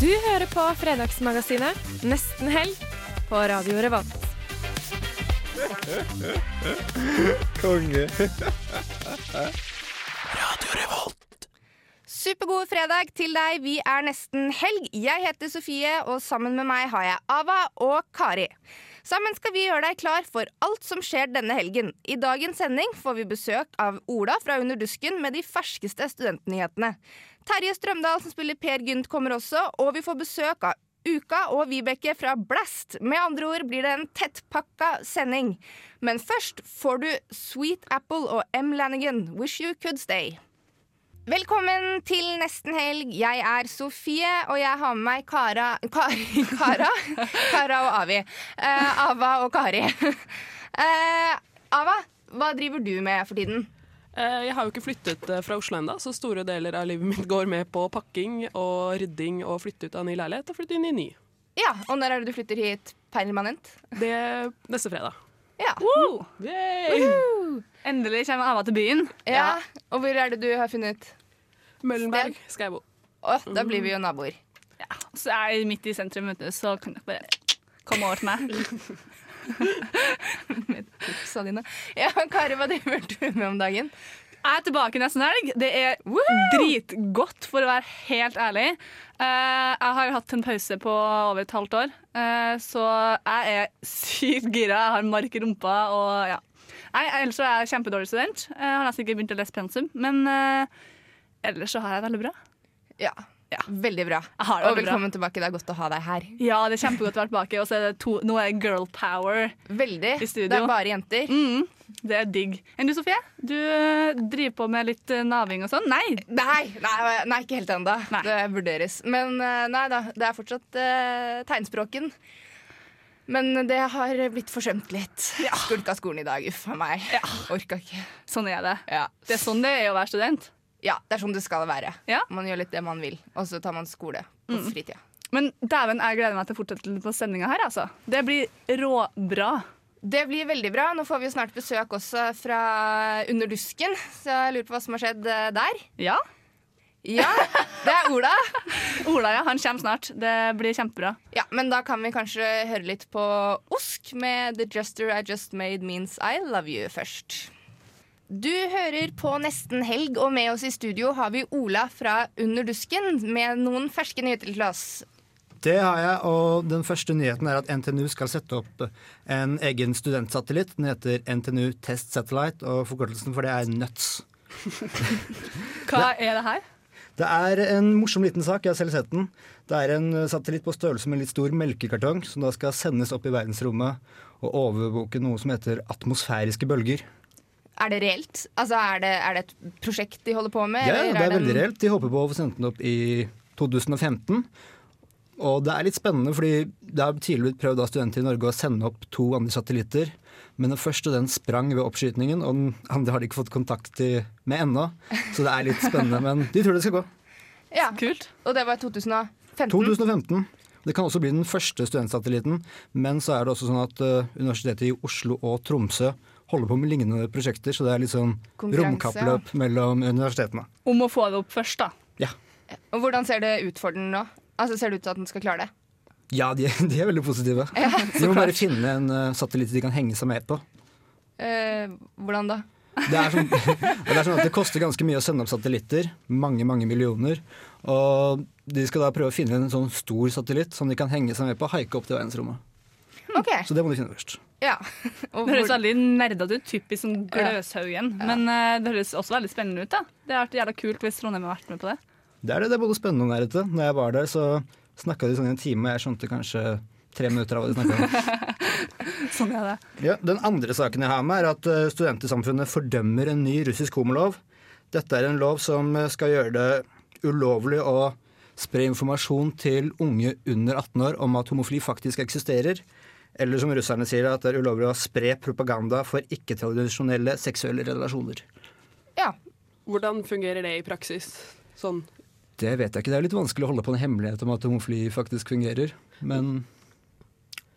Du hører på Fredagsmagasinet Nesten helg på Radio Revolt. Konge. Radio Revolt. Supergod fredag til deg. Vi er nesten helg. Jeg heter Sofie, og sammen med meg har jeg Ava og Kari. Sammen skal vi gjøre deg klar for alt som skjer denne helgen. I dagens sending får vi besøk av Ola fra Under dusken med de ferskeste studentnyhetene. Terje Strømdal som spiller Per Gynt kommer også, og vi får besøk av Uka og Vibeke fra Blast. Med andre ord blir det en tettpakka sending. Men først får du Sweet Apple og M. Lanigan, Wish You Could Stay. Velkommen til nesten helg. Jeg er Sofie, og jeg har med meg Kara Kari, Kara? Kara og Avi. Uh, Ava og Kari. Uh, Ava, hva driver du med for tiden? Eh, Jeg har jo ikke flyttet eh, fra Oslo ennå, så store deler av livet mitt går med på pakking og rydding og flytte ut av ny leilighet og flytte inn i ny. Ja, Og når er det du flytter hit permanent? Det neste fredag. Ja. Woo! Yay! Endelig kommer Ava til byen. ja. Og hvor er det du har funnet? Møllenberg skal jeg bo. Å, da blir vi jo naboer. Ja, Så jeg er midt i sentrum, vet du, så kan dere bare komme over til meg. Sa dine. Ja, Kari, hva driver du med om dagen? Jeg er tilbake nesten helg. Det er dritgodt, for å være helt ærlig. Eh, jeg har hatt en pause på over et halvt år, eh, så jeg er sykt gira. Jeg har mark i rumpa og ja. Jeg, ellers er jeg kjempedårlig student. Jeg har nesten ikke begynt å lese pensum, men eh, ellers så har jeg det veldig bra. Ja, Ja. veldig bra. Og velkommen bra. tilbake. Det er godt å ha deg her. Ja, det er kjempegodt å være tilbake. Og så er det to, nå er det girl power. Veldig. I studio. Det er bare jenter. Mm, det er digg. Enn du, Sofie? Du eh, driver på med litt eh, naving og sånn? Nei! Nei, nei, nei, ikke helt ennå. Det vurderes. Men eh, nei da, det er fortsatt uh, tegnspråken. Men det har blitt forsømt litt. Skulka skolen i dag. Uff a meg. Orka ikke. Sånn er det. Ja. Det er sånn det er å være student. Ja, det er sånn det skal være. Ja. Man gjør litt det man vil, og så tar man skole på Mm. fritida. Men dæven, jeg gleder meg til å fortsette på sendinga her, altså. Det blir råbra. Det blir veldig bra. Nå får vi jo snart besøk også fra Under dusken, så jeg lurer på hva som har skjedd eh, der. Ja. Ja, det er Ola. Ola, ja. Han kommer snart. Det blir kjempebra. Ja, Men da kan vi kanskje høre litt på Osk med The Juster I Just Made Means I Love You først. Du hører på Nesten helg, og med oss i studio har vi Ola fra Under dusken med noen ferske nyheter til oss. Det har jeg, og den første nyheten er at NTNU skal sette opp en egen studentsatellitt. Den heter NTNU Test Satellite, og forkortelsen for det er NUTS. Hva er det her? Det er en morsom liten sak, jeg har selv sett den. Det er en satellitt på størrelse med en litt stor melkekartong, som da skal sendes opp i verdensrommet og overvåke noe som heter atmosfæriske bølger. Er det reelt? Altså, er det, er det et prosjekt de holder på med? Ja, det er er veldig reelt. De håper på å få sendt den opp i 2015. Og det er litt spennende, fordi det har tidligere blitt prøvd av studenter i Norge å sende opp to andre satellitter. Men den første den sprang ved oppskytingen, og den andre har de ikke fått kontakt med ennå. Så det er litt spennende, men de tror det skal gå. Ja, Kult. Og det var i 2015? 2015. Det kan også bli den første studentsatellitten, men så er det også sånn at uh, Universitetet i Oslo og Tromsø holder på med lignende prosjekter, så det er litt sånn romkappløp mellom universitetene. Om å få det opp først, da. Ja. Og hvordan ser det ut for den nå? Altså, Ser det ut til at den skal klare det? Ja, de, de er veldig positive. de må bare finne en uh, satellitt de kan henge seg med på. Eh, hvordan da? Det er, sånn, det er sånn at det koster ganske mye å sende opp satellitter. Mange, mange millioner. Og de skal da prøve å finne en sånn stor satellitt som de kan henge seg med på og haike opp til verdensrommet. OK. Så det må du finne først. Ja. Og Det høres veldig nerdete ut. Typisk sånn Gløshaugen. Men uh, det høres også veldig spennende ut. da Det har vært jævla kult hvis Trondheim har vært med på det. Det er det. Det er både spennende og nerdete. Når jeg var der, så snakka de sånn i en time, og jeg skjønte kanskje tre minutter av hva de snakka om. Sånn er det. Ja, den andre saken jeg har med, er at eh, Studentersamfunnet fordømmer en ny russisk homolov. Dette er en lov som eh, skal gjøre det ulovlig å spre informasjon til unge under 18 år om at homofili faktisk eksisterer. Eller som russerne sier, at det er ulovlig å spre propaganda for ikke-tradisjonelle seksuelle relasjoner. Ja. Hvordan fungerer det i praksis? Sånn. Det vet jeg ikke. Det er litt vanskelig å holde på en hemmelighet om at homofili faktisk fungerer. Men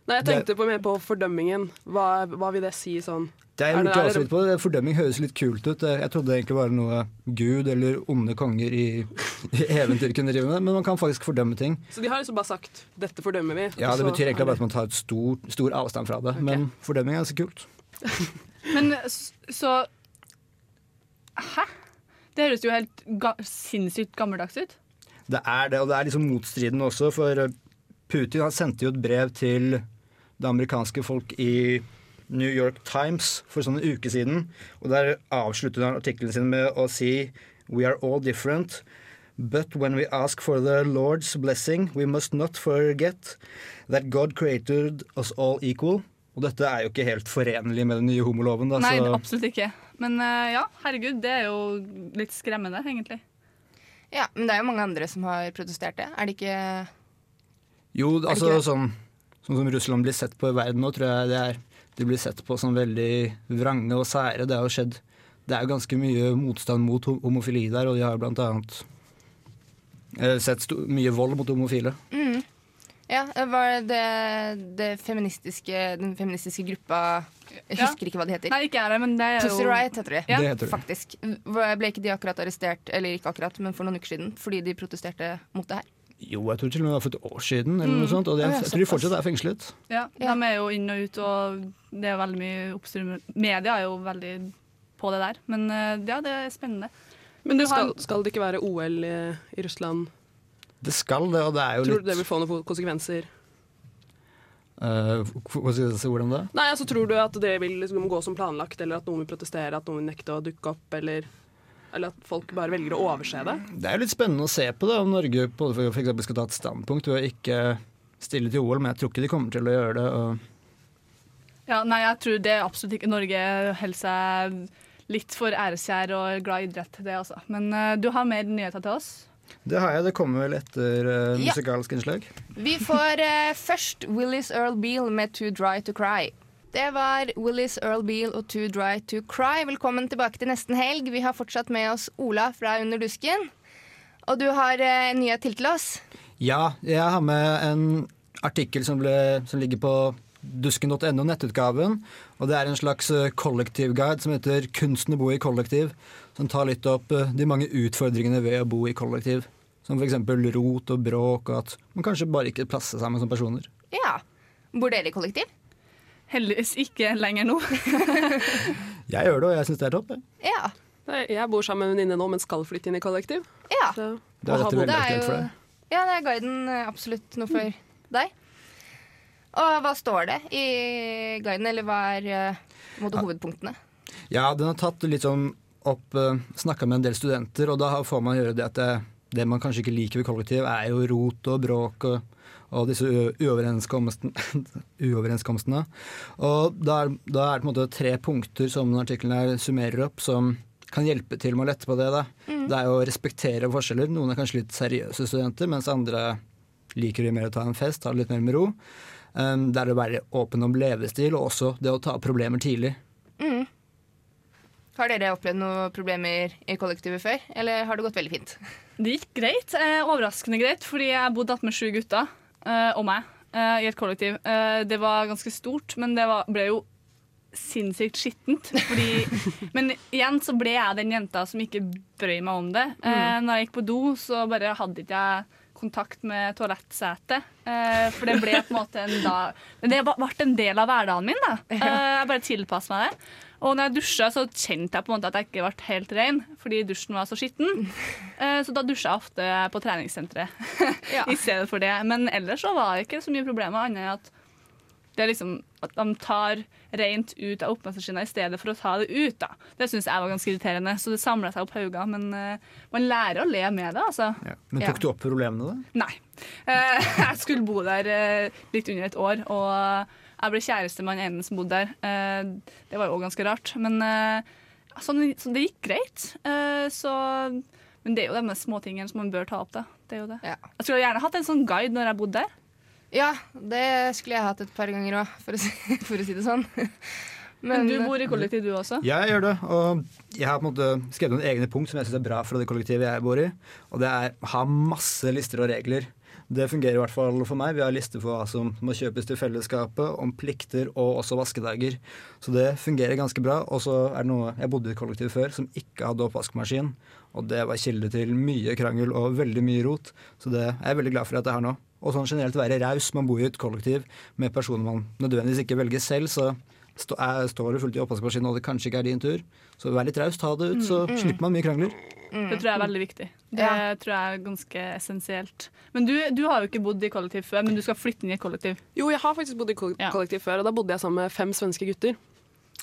Nei, jeg tenkte på mer på fordømmingen. Hva, hva vil det si sånn? det er, Er det- er det- litt på. Det- Fordømming høres litt kult ut. Jeg trodde det egentlig var noe Gud eller onde konger i, i eventyr kunne drive med, men man kan faktisk fordømme ting. Så de har liksom bare sagt 'dette fordømmer vi'? Ja, Det så betyr egentlig bare at man tar et stor, stor avstand fra det, men fordømming er så kult. Men så Hæ? Det høres jo helt ga sinnssykt gammeldags ut. Det er det, og det er liksom motstridende også, for Putin han sendte jo et brev til det amerikanske folk i New York Times for sånn en uke siden, og der avslutter han artikkelen sin med å si We are all different, but when we ask for the Lord's blessing, we must not forget that God created us all equal. Og dette er jo ikke helt forenlig med den nye homoloven. Da, Nei, så absolutt ikke. Men eh, ja, herregud, det er jo litt skremmende, egentlig. ja, men det er jo mange andre som har protestert det. Er det ikke Jo, det altså ikke det? sånn, sånn som Russland blir sett på i verden nå, tror jeg det er De blir sett på som veldig vrange og sære. Det har jo skjedd Det er jo ganske mye motstand mot homofili der, og de har blant annet eh, sett mye vold mot homofile. mm. Ja, var det, det feministiske, den feministiske gruppa Jeg Ja. husker ikke hva de heter. Nei, ikke jeg det, men det er jo Pussy Riot heter de. Ja. Det heter det. Faktisk. Ble ikke de akkurat arrestert, eller ikke akkurat, men for noen uker siden, fordi de protesterte mot det her? Jo, jeg tror til og med det var for et år siden, eller noe Mm. sånt, og det, jeg tror de fortsatt er fengslet. Ja, Ja. De er jo inn og ut, og det er veldig mye oppstyr. Media er jo veldig på det der. Men eh, ja, det er spennende. Men det Skal, skal det ikke være OL i, i Russland? Det skal det, og det er jo Tror litt du det vil få noen konsekvenser? eh, jeg si hvordan det? Nei, altså Tror du at det vil liksom gå som planlagt, eller at noen vil protestere, at noen vil nekte å dukke opp, eller, eller at folk bare velger å overse det? Det er jo litt spennende å se på det, om Norge f.eks. skal ta et standpunkt ved å ikke stille til OL, men jeg tror ikke de kommer til å gjøre det. Og Ja, nei, jeg tror det absolutt ikke Norge holder seg litt for æreskjær og glad i idrett, det altså. Men uh, du har mer nyheter til oss? det har jeg, det kommer vel etter uh, Ja. musikalsk innslag. Vi får uh, først Willis Earl Beale med Too Dry To Cry. Det var Willis Earl Beale og Too Dry To Cry. Velkommen tilbake til nesten helg. Vi har fortsatt med oss Ola fra Under dusken. Og du har eh, en nyhet til til oss. Ja, jeg har med en artikkel som, ble, som ligger på dusken.no, nettutgaven. Og det er en slags eh, kollektivguide som heter 'Kunsten å bo i kollektiv'. Som tar litt opp eh, de mange utfordringene ved å bo i kollektiv. Som f.eks. rot og bråk, og at man kanskje bare ikke plasser sammen som personer. Ja. Bor dere i kollektiv? Heldigvis ikke lenger nå. Jeg gjør det, og jeg syns det er topp. jeg. Ja. Nei, jeg bor sammen med en venninne nå, men skal flytte inn i kollektiv. ja. Så, Det er dette veldig aktuelt for deg. Ja, det er guiden eh, absolutt noe for deg. Og hva står det i guiden, eller hva er eh, måte, hovedpunktene? Ja, den har tatt litt sånn opp uh, Snakka med en del studenter, og da får man gjøre det at det, det man kanskje ikke liker ved kollektiv, er jo rot og bråk og, og disse uoverenskomstene. Og da er, da er det på en måte tre punkter som artiklene artikkelen summerer opp, som kan hjelpe til med å lette på det. Da. Det er å respektere forskjeller. Noen er kanskje litt seriøse studenter, mens andre liker mer å ta en fest, ta det litt mer med ro. Um, det er å være åpen om levestil, og også det å ta problemer tidlig. Mm. Har dere opplevd noen problemer i kollektivet før, eller har det gått veldig fint? Det gikk greit. Eh, overraskende greit, fordi jeg bodde attmed sju gutter og meg eh, i et kollektiv. Eh, det var ganske stort, men det var, ble jo sinnssykt skittent. Fordi, men igjen så ble jeg den jenta som ikke brøy meg om det. Eh, når jeg gikk på do, så bare hadde ikke jeg kontakt med toalettsetet. Eh, for det ble på en måte en da Det ble en del av hverdagen min. da. Eh, jeg bare tilpasset meg det. Og når jeg dusja, så kjente jeg på en måte at jeg ikke ble helt ren, fordi dusjen var så skitten. Eh, Så da dusja jeg ofte på treningssenteret Ja. i stedet for det. Men ellers så var det ikke så mye problemer, annet enn at det er liksom at de tar rent ut av oppvaskmaskinen i stedet for å ta det ut. da. Det syns jeg var ganske irriterende. Så det samla seg opp hauger. Men uh, man lærer å le med det, altså. Men Ja. tok du opp problemene, da? Nei. Uh, jeg skulle bo der uh, litt under et år, og jeg ble kjæreste med han ene som bodde der. Eh, det var jo også ganske rart. Men eh, sånn, så det gikk greit. Eh, så, men det er jo de småtingene som man bør ta opp, da. det er jo det. Ja. Jeg skulle gjerne hatt en sånn guide når jeg bodde der. Ja, det skulle jeg hatt et par ganger òg, for, si- for å si det sånn. Men du bor i kollektiv, du også? Ja, jeg gjør det. Og jeg har på en måte skrevet noen egne punkt som jeg syns er bra for det kollektivet jeg bor i. Og det er ha masse lister og regler. Det fungerer i hvert fall for meg. Vi har lister for hva som må kjøpes til fellesskapet, om plikter og også vaskedager. Så det fungerer ganske bra. Og så er det noe Jeg bodde i et kollektiv før som ikke hadde oppvaskmaskin. Og det var kilde til mye krangel og veldig mye rot. Så det er jeg veldig glad for at jeg har nå. Og sånn generelt være raus. Man bor i et kollektiv med personer man nødvendigvis ikke velger selv. så står du fullt i oppvaskmaskinen og det kanskje ikke er din tur, så vær litt raus, ta det ut, så Mm, mm. slipper man mye krangler. Det tror jeg er veldig viktig. Det tror jeg er ganske essensielt. Men du, du har jo ikke bodd i kollektiv før, men du skal flytte inn i et kollektiv. Jo, jeg har faktisk bodd i kollektiv kollektiv før, og da bodde jeg sammen med fem svenske gutter.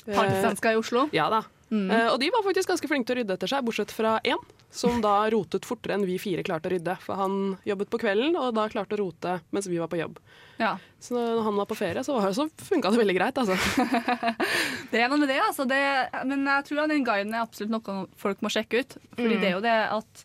Partysvensker i Oslo? Ja da. Mm. Uh, og de var faktisk ganske flinke til å rydde etter seg, bortsett fra én, som da rotet fortere enn vi fire klarte å rydde. For han jobbet på kvelden, og da klarte å rote mens vi var på jobb. Ja. Så når han var på ferie, så, var- så funka det veldig greit, altså. Det er noe med det, altså. Det, men jeg tror den guiden er absolutt noe folk må sjekke ut. Fordi Mm. det er jo det at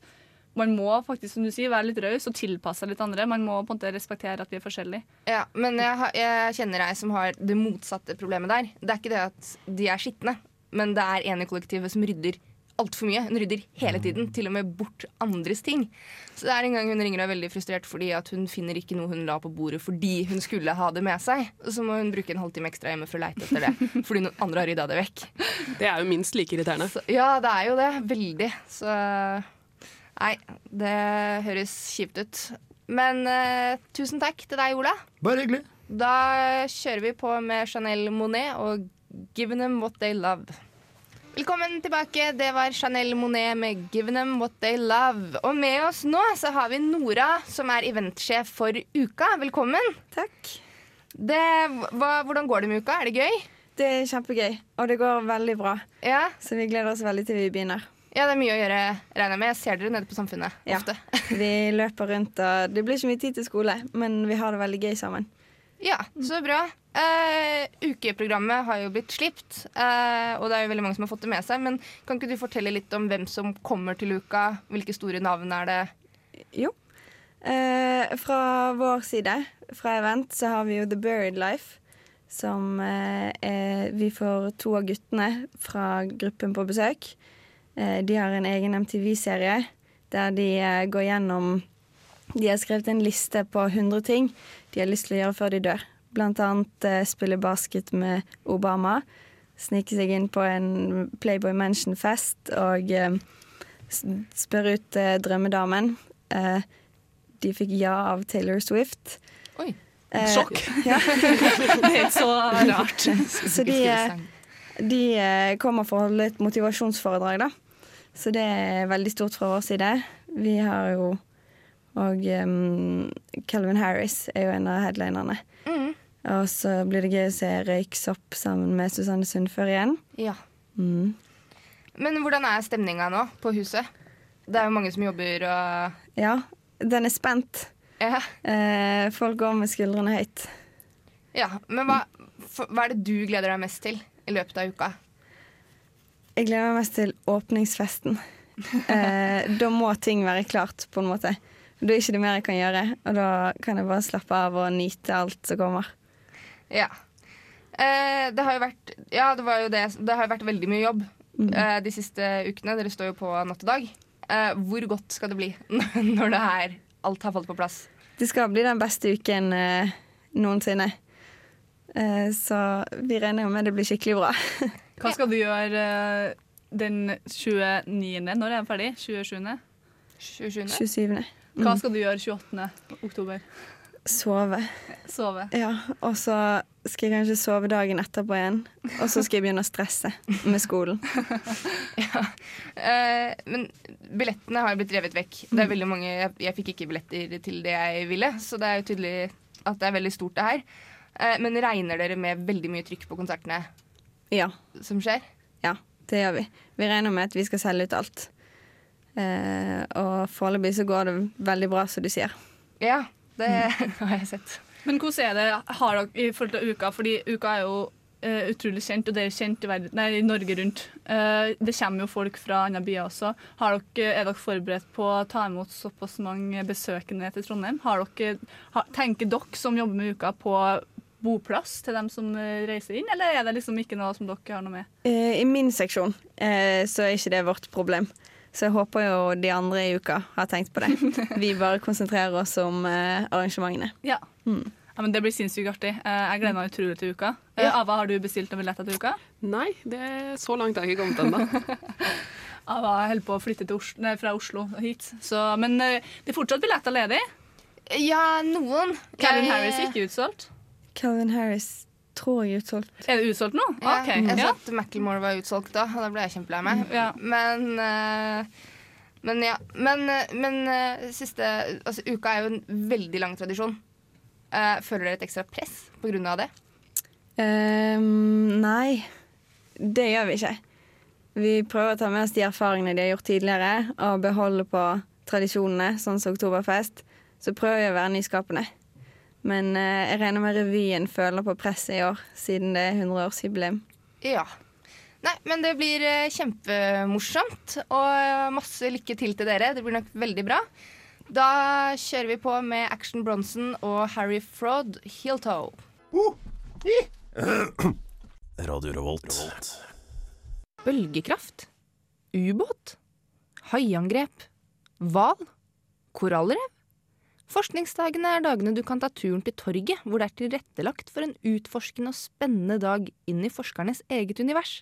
man må faktisk, som du sier, være litt raus og tilpasse seg litt andre. Man må på en måte respektere at vi er forskjellige. Ja, men jeg, har- jeg kjenner ei som har det motsatte problemet der. Det er ikke det at de er skitne, men det er en i kollektivet som rydder altfor mye. Hun rydder hele tiden, til og med bort andres ting. Så det er en gang hun ringer og er veldig frustrert fordi at hun finner ikke noe hun la på bordet fordi hun skulle ha det med seg. Og så må hun bruke en halvtime ekstra hjemme for å leite etter det, fordi noen andre har rydda det vekk. Det er jo minst like irriterende. Så, ja, det er jo det. Veldig. Så Nei, det høres kjipt ut. Men uh, tusen takk til deg, Ola. Bare hyggelig. Da kjører vi på med Chanel Monet og 'Giving Them What They Love'. Velkommen tilbake. Det var Chanel Monet med 'Give Them What They Love'. Og med oss nå så har vi Nora, som er eventsjef for uka. Velkommen. Takk. Det, hva, hvordan går det med uka? Er det gøy? Det er kjempegøy, og det går veldig bra. Ja. Så vi gleder oss veldig til vi begynner. Ja, det er mye å gjøre, regner jeg med. Jeg ser dere nede på Samfunnet Ja. ofte. Vi løper rundt, og det blir ikke mye tid til skole, men vi har det veldig gøy sammen. Ja, så bra. Eh, ukeprogrammet har jo blitt slipt, uh, og det er jo veldig mange som har fått det med seg. Men kan ikke du fortelle litt om hvem som kommer til uka? Hvilke store navn er det? Jo. Uh, fra vår side, fra Event, så har vi jo The Buried Life. Som er Vi får to av guttene fra gruppen på besøk. De har en egen MTV-serie der de går gjennom De har skrevet en liste på 100 ting de har lyst til å gjøre før de dør. Blant annet eh, spille basket med Obama. Snike seg inn på en Playboy Mansion-fest og eh, spørre ut eh, drømmedamen. Eh, de fikk ja av Taylor Swift. Oi. Eh, Sjokk. Ja. Det er så rart. Så de, eh, de kommer for å holde et motivasjonsforedrag, da. Så det er veldig stort fra vår side. Vi har jo Og um, Calvin Harris er jo en av headlinerne. Mm. Og så blir det gøy å se Røyksopp sammen med Susanne Sundfør igjen. Ja. Mm. Men hvordan er stemninga nå på huset? Det er jo mange som jobber og Ja, den er spent. Ja. Eh, folk går med skuldrene høyt. ja. Men hva, hva er det du gleder deg mest til i løpet av uka? Jeg gleder meg mest til åpningsfesten. Eh, da må ting være klart, på en måte. Da er det ikke mer jeg kan gjøre, og da kan jeg bare slappe av og nyte alt som kommer. Ja. Eh, det har jo vært Ja, det var jo det. Det har jo vært veldig mye jobb Mm. eh, de siste ukene. Dere står jo på natt og dag. Eh, hvor godt skal det bli når det her alt har falt på plass? Det skal bli den beste uken eh, noensinne. Eh, så vi regner jo med det blir skikkelig bra. Hva skal du gjøre eh, den 29.? Når er den ferdig? 27.? 27. Hva Mm. skal du gjøre 28. oktober? Sove. Sove. Ja, og så skal jeg kanskje sove dagen etterpå igjen. Og så skal jeg begynne å stresse med skolen. Eh, men billettene har jo blitt revet vekk. Det er veldig mange, jeg, jeg fikk ikke billetter til det jeg ville, så det er jo tydelig at det er veldig stort, det her. Eh, men regner dere med veldig mye trykk på konsertene Ja. som skjer? Ja, det gjør vi. Vi regner med at vi skal selge ut alt. Eh, og foreløpig så går det veldig bra, som du sier. Ja, det har jeg sett. Men hvordan er det har dere i forhold til uka? Fordi uka er jo uh, utrolig kjent, og det er kjent i, verden, nei, i Norge rundt. Uh, det kommer jo folk fra andre byer også. Har dere, er dere forberedt på å ta imot såpass mange besøkende til Trondheim? Har dere, har, tenker dere som jobber med Uka på boplass til dem som eh, reiser inn, eller er det liksom ikke noe som dere har noe med? Uh, I min seksjon eh, så er ikke det vårt problem. Så jeg håper jo de andre i uka har tenkt på det. Vi bare konsentrerer oss om eh, arrangementene. Ja. Mm. Ja, men Det blir sinnssykt artig. Eh, Jeg gleder meg utrolig til uka. Eh, Ja. Ava, har du bestilt noen billetter til uka? Nei, det er så langt har ikke kommet ennå. Ava holder på å flytte til Oslo, nei, fra Oslo hit. Så, men det er fortsatt billetter ledig. Ja, noen. Calvin Jeg- Harris er ikke utsolgt. Calvin Harris tror jeg er utsolgt. Er det utsolgt nå? Ja, Ok, jeg sa så at Macclemore var utsolgt da, og da ble jeg kjempelei meg. Ja. Men, uh, men ja. Men, eh, men eh, siste Altså, uka er jo en veldig lang tradisjon. Uh, føler dere et ekstra press på grunn av det? Um, nei, det gjør vi ikke. Vi prøver å ta med oss de erfaringene de har gjort tidligere, og beholde på tradisjonene, sånn som Oktoberfest. Så prøver vi å være nyskapende. Men eh, jeg regner med revyen føler på presset i år, siden det er 100-årsjubileum. Ja. Nei, men det blir eh, kjempemorsomt, og eh, masse lykke til til dere. Det blir nok veldig bra. Da kjører vi på med Action Bronson og Harry Fraud, Heel Toe. Radio Revolt. Bølgekraft. Ubåt. Haiangrep. Hval. Korallrev. Forskningsdagene er dagene du kan ta turen til torget, hvor det er tilrettelagt for en utforskende og spennende dag inn i forskernes eget univers.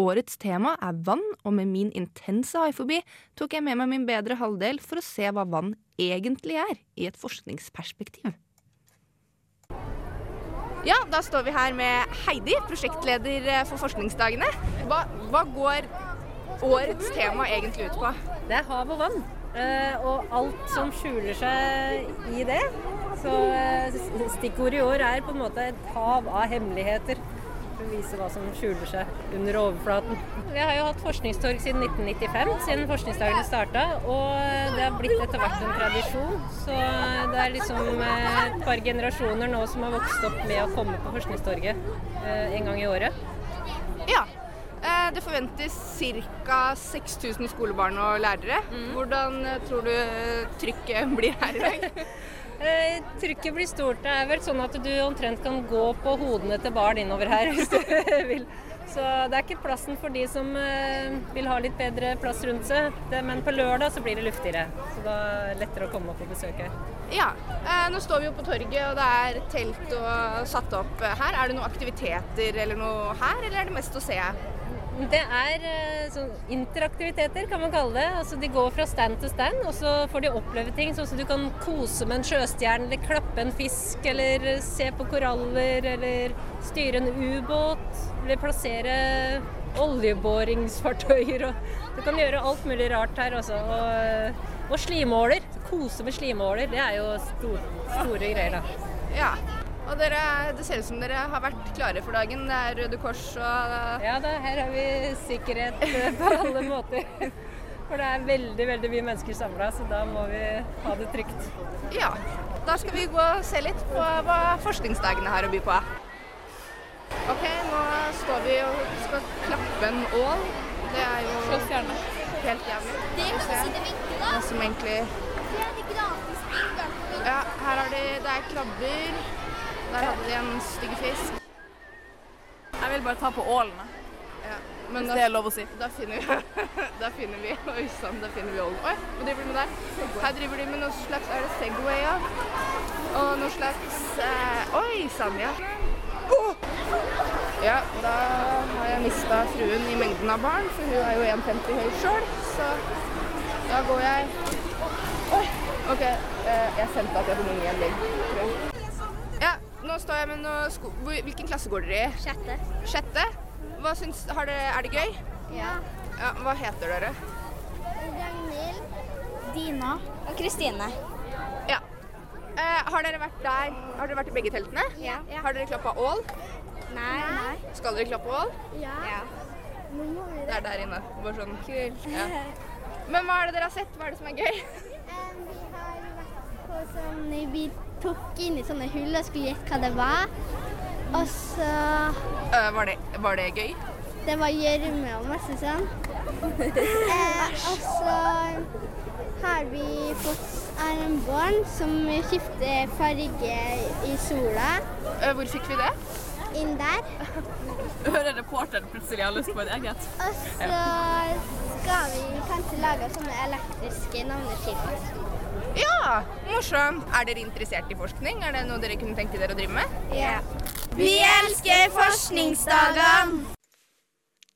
Årets tema er vann, og med min intense haifobi tok jeg med meg min bedre halvdel for å se hva vann egentlig er, i et forskningsperspektiv. Ja, da står vi her med Heidi, prosjektleder eh, for forskningsdagene. Hva, hva går årets tema egentlig ut på? Det er hav og vann. Eh, Og alt som skjuler seg i det. Så eh, stikkordet i år er på en måte et hav av hemmeligheter. For å vise hva som skjuler seg under overflaten. Vi har jo hatt forskningstorg siden 1995, siden forskningsdagene starta. Og det har blitt etter hvert en tradisjon. Så det er liksom eh, et par generasjoner nå som har vokst opp med å komme på Forskningstorget eh, en gang i året. Ja. Eh, Det forventes ca. 6000 skolebarn og lærere. Hvordan eh, tror du eh, trykket blir her i dag? Trykket blir stort. Det er vel sånn at du omtrent kan gå på hodene til barn innover her hvis du vil. Så det er ikke plassen for de som vil ha litt bedre plass rundt seg. Men på lørdag så blir det luftigere. Så da er det lettere å komme opp og besøke. Ja. Nå står vi jo på torget, og det er telt og satt opp her. Er det noen aktiviteter eller noe her, eller er det mest å se? Det er eh, sånn interaktiviteter, kan man kalle det. Altså, de går fra stand til stand, og så får de oppleve ting. Sånn som du kan kose med en sjøstjerne, eller klappe en fisk, eller se på koraller, eller styre en ubåt, eller plassere oljeboringsfartøyer. Og du kan gjøre alt mulig rart her, altså. Og, og slimåler. Kose med slimåler, det er jo store, store greier, da. Ja. Og dere, det ser ut som dere har vært klare for dagen. Det er Røde Kors og Ja da, her har vi sikkerhet eh, på alle måter. For det er veldig veldig mye mennesker samla, så da må vi ha det trygt. Ja. Da skal vi gå og se litt på hva forskningsdagene har å by på. OK, nå står vi og skal klappe en ål. Det er jo helt jævlig. Det er. Hva som egentlig Det gratis inngang. Ja, her har de Det er krabber. Der hadde de en stygg fisk. Jeg vil bare ta på ålene. Ja, Hvis det er lov å si. Da finner vi Da finner vi Oi sann, da finner vi ålen. Oi, hva driver de med der? Her driver de med noe slags Er det Segway, ja? Og noe slags eh, Oi sann, ja. Ja, da har jeg mista fruen i mengden av barn, for hun er jo 1,50 høy sjøl. Så da går jeg Oi, OK. eh, jeg sendte at jeg hadde noen igjen ligg, tror jeg. Ja, nå står jeg med noe sko... Hvilken klasse går dere i? Sjette. Sjette? Hva syns, har dere, er det gøy? Ja. Ja, hva heter dere? Ragnhild, Dina og Kristine. Ja. Eh, har dere vært der? Har dere vært i begge teltene? Ja. Har dere klappa ål? Nei. Nei. Skal dere klappe ål? Ja. Nå må vi Det er der inne. Bare sånn kult. Ja. Men hva er det dere har sett? Hva er det som er gøy? vi har vært på sånn Vi tok inn i sånne hull og skulle gjette hva det var. Og så uh, var, det, var det gøy? Det var gjørme og masse sånn. eh, og så har vi fått armbånd som skifter farge i sola. Uh, hvor fikk vi det? Inn der. Hører reporteren plutselig har lyst på en eget. Og så skal vi kanskje lage sånne elektriske navneskilt. Ja, morsomt. Er dere interessert i forskning? Er det noe dere kunne tenke dere å drive med? Ja. Vi elsker forskningsdagene!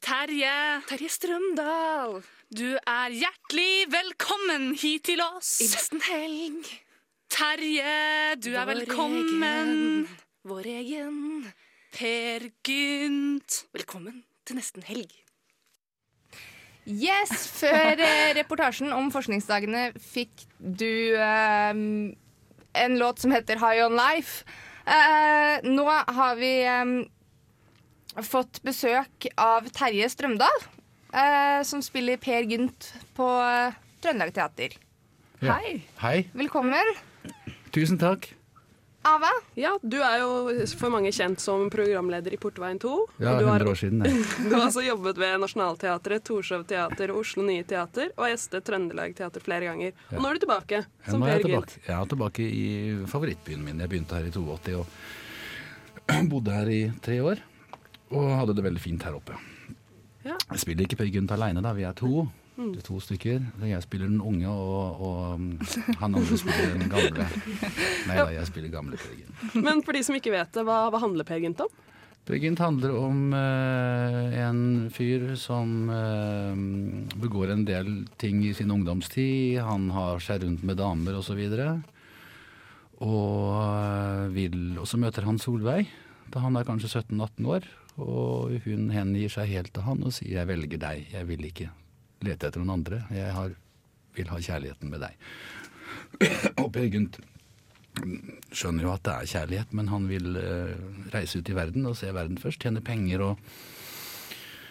Terje. Terje Strømdal. Du er hjertelig velkommen hit til oss. I nesten helg. Terje, du er Vår velkommen. egen. Vår egen. Per Gynt. Velkommen til nesten helg. Yes, før eh, reportasjen om forskningsdagene fikk du eh, en låt som heter High On Life. Eh, nå har vi eh, fått besøk av Terje Strømdal, eh, som spiller Per Gynt på Trøndelag Teater. Ja. Hei. Hei. Velkommen. Tusen takk. Ava? Ja, du er jo for mange kjent som programleder i Portveien 2. Ja, du har, 100 år siden. jeg. du har også jobbet ved Nationaltheatret, Torshov Teater og Oslo Nye Teater, og gjestet Trøndelag Teater flere ganger. Ja. Og nå er du tilbake Ja, som er Per Gynt. Jeg er tilbake i favorittbyen min. Jeg begynte her i 82 og bodde her i tre år. Og hadde det veldig fint her oppe. Ja. Jeg spiller ikke Per Gynt aleine, da. Vi er to. Mm. Det er to stykker. Jeg spiller den unge, og, og um, han andre spiller den gamle. Nei da, jeg spiller gamle Per Gynt. Men for de som ikke vet det, hva, hva handler Per Gynt om? Per Gynt handler om eh, en fyr som eh, begår en del ting i sin ungdomstid. Han har seg rundt med damer osv. Og, og, vil- og så møter han Solveig da han er kanskje 17-18 år. Og hun hengir seg helt til han og sier 'jeg velger deg, jeg vil ikke lete etter noen andre'. Jeg har, vil ha kjærligheten med deg. og Per Gynt skjønner jo at det er kjærlighet, men han vil eh, reise ut i verden og se verden først. Tjene penger og